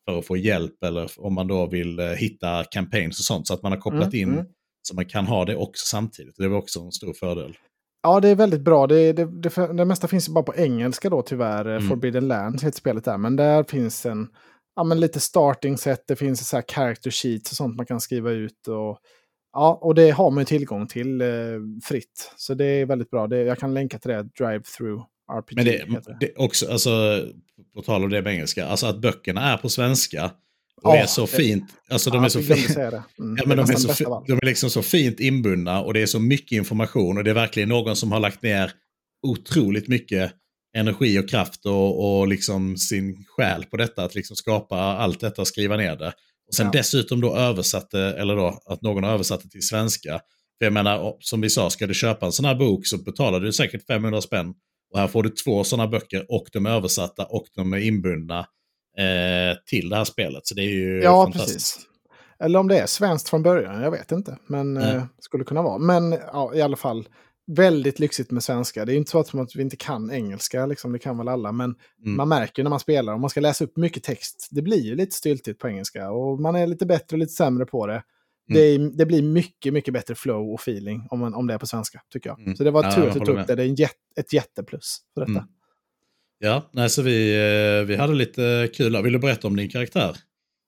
för att få hjälp eller om man då vill eh, hitta campaigns och sånt. Så att man har kopplat Mm, in mm. Så man kan ha det också samtidigt. Det var också en stor fördel. Ja, det är väldigt bra. Det, det, det, det mesta finns bara på engelska då tyvärr. Mm. Forbidden Lands heter spelet där. Men där finns en, ja, men lite starting set. Det finns så här character sheets och sånt man kan skriva ut. Och, ja, och det har man ju tillgång till eh, fritt. Så det är väldigt bra. Det, jag kan länka till det. Drive-through RPG Men det, det. också, alltså, på tal om det med engelska, alltså att böckerna är på svenska. Och Ja, är så det- fint. Alltså de Ja, är så fint. Mm, Ja, men de, är så, de är liksom så fint inbundna och det är så mycket information och det är verkligen någon som har lagt ner otroligt mycket energi och kraft och, och liksom sin själ på detta, att liksom skapa allt detta och skriva ner det. Och sen Ja. dessutom då översatte, eller då att någon har översatt det till svenska. För jag menar, som vi sa, ska du köpa en sån här bok så betalar du säkert 500 spänn. Och här får du två sådana böcker och de är översatta och de är inbundna eh, till det här spelet. Så det är ju Ja, fantastiskt. precis. Eller om det är svenskt från början, jag vet inte. Men eh, skulle kunna vara. Men ja, i alla fall, väldigt lyxigt med svenska. Det är inte så att, vi inte kan engelska, liksom, det kan väl alla. Men Mm. man märker när man spelar, om man ska läsa upp mycket text, det blir ju lite styltigt på engelska. Och man är lite bättre och lite sämre på det. Det, är, det blir mycket, mycket bättre flow och feeling om, man, om det är på svenska, tycker jag. Mm. Så det var tur att du tog upp det. Det är en jätte, ett jätteplus för detta. Mm. Ja, nej, så vi, eh, vi hade lite kul. Vill du berätta om din karaktär?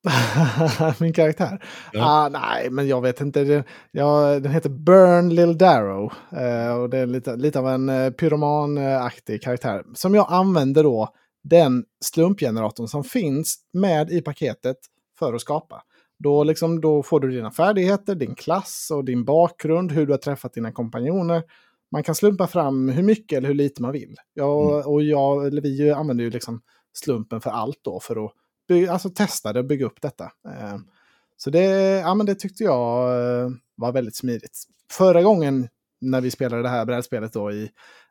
(laughs) Min karaktär? Ja. Ah, nej, men jag vet inte. Det, ja, den heter Burn Lil Darrow. Eh, och det är lite, lite av en eh, pyroman-aktig karaktär. Som jag använder då den slumpgeneratorn som finns med i paketet för att skapa. Då, liksom, då får du dina färdigheter, din klass och din bakgrund, hur du har träffat dina kompanjoner. Man kan slumpa fram hur mycket eller hur lite man vill. Jag, Mm. och jag, eller vi använder ju liksom slumpen för allt då för att bygga, alltså testa det och bygga upp detta. Eh, så det, ja, men det tyckte jag eh, var väldigt smidigt. Förra gången när vi spelade det här brädspelet då i,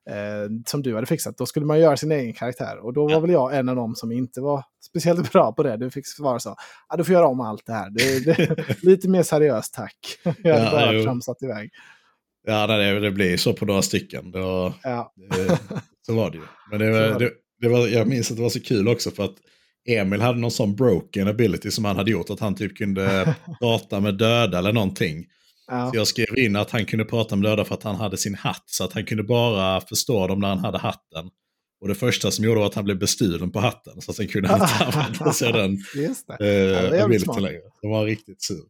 eh, som du hade fixat, då skulle man göra sin egen karaktär. Och då var Ja. väl jag en av dem som inte var speciellt (laughs) bra på det. Du fick svara så, ja, du får göra om allt det här. Det, det, (laughs) lite mer seriöst tack. (laughs) Jag hade Ja, bara jo. tramsat iväg. Ja, nej, det, blir så på några stycken. Det var, Ja. det, så var det ju. Men det var, var det, det var, jag minns att det var så kul också för att Emil hade någon sån broken ability som han hade gjort. Att han typ kunde (laughs) prata med döda eller någonting. Ja. Så jag skrev in att han kunde prata med döda för att han hade sin hatt. Så att han kunde bara förstå dem när han hade hatten. Och det första som gjorde var att han blev bestulen på hatten. Så sen kunde han inte (laughs) använda sig av den Just det. eh, det var ability smart. längre. Det var riktigt sur.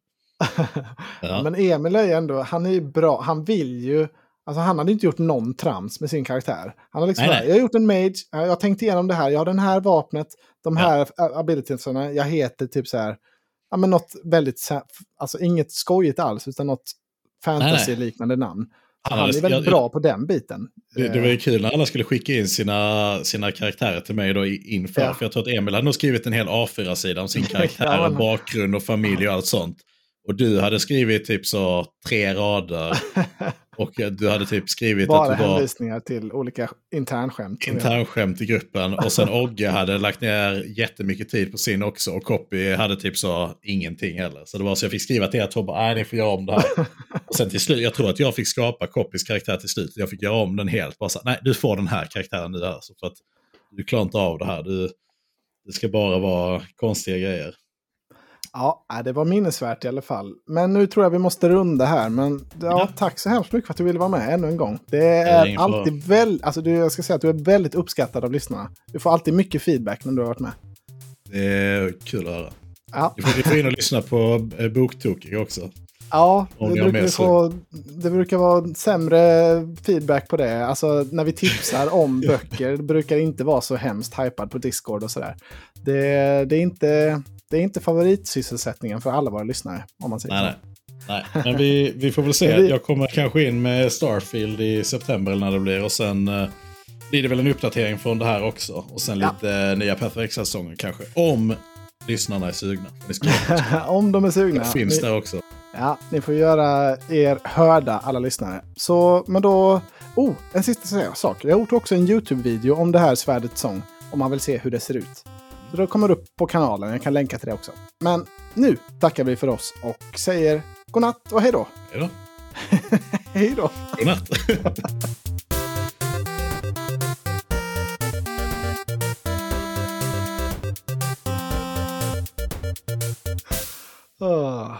Ja. Men Emil är ju ändå, han är ju bra, han vill ju, alltså han hade inte gjort någon trams med sin karaktär. Han har liksom, Nej, nej. jag har gjort en mage, jag har tänkt igenom det här, jag har den här vapnet, de här ja. abilitiesarna, jag heter typ så här, ja men något väldigt, alltså inget skojigt alls, utan något fantasy-liknande namn. Han Han är väldigt jag- bra på den biten. Det, det var ju kul när alla skulle skicka in sina, sina karaktärer till mig då inför. Ja. För jag tror att Emil hade nog skrivit en hel A4-sida om sin (laughs) karaktär, Ja, bakgrund och familj och allt sånt. Och du hade skrivit typ så tre rader. (laughs) Och du hade typ skrivit Bara att du var hänvisningar till olika internskämt. internskämt i gruppen. Och sen Ogge hade lagt ner jättemycket tid på sin också. Och Copy hade typ så ingenting heller. Så det var så jag fick skriva till två, bara, nej ni får göra om det här. och sen till slut, jag tror att jag fick skapa Coppys karaktär till slut. Jag fick göra om den helt. Bara så, nej du får den här karaktären nu här. Så för att du klarar inte av det här. Du, det ska bara vara konstiga grejer. Ja, nej, det var minnesvärt i alla fall. Men nu tror jag vi måste runda här. Men ja, Ja. tack så hemskt mycket för att du ville vara med ännu en gång. Det är är ingen fara. alltid väl, alltså du, jag ska säga att du är väldigt uppskattad av lyssnarna. Du får alltid mycket feedback när du har varit med. Det är kul att höra. Ja, Vi får, får in och lyssna på eh, Boktokig också. ja det, brukar få, det brukar vara sämre feedback på det. Alltså när vi tipsar om (laughs) böcker, det brukar inte vara så hemskt hypad på Discord och sådär. Det, det, är inte, det är inte favoritsysselsättningen för alla våra lyssnare, om man säger Nej, så. nej. nej. Men vi, vi får väl se. (laughs) Jag kommer kanske in med Starfield i september eller när det blir. Och sen eh, blir det väl en uppdatering från det här också. Och sen Ja. lite eh, nya Path of Exile-sånger kanske. Om lyssnarna är sugna. (laughs) Om de är sugna. det finns där också. Ja, ni får göra er hörda, alla lyssnare. Så, men då... Oh, en sista sak. Jag har gjort också en YouTube-video om det här svärdets sång. Om man vill se hur det ser ut. Då kommer det upp på kanalen. Jag kan länka till det också. Men nu tackar vi för oss och säger godnatt och hej då. Hej då. (laughs) Hej då. Godnatt. (laughs) Ah.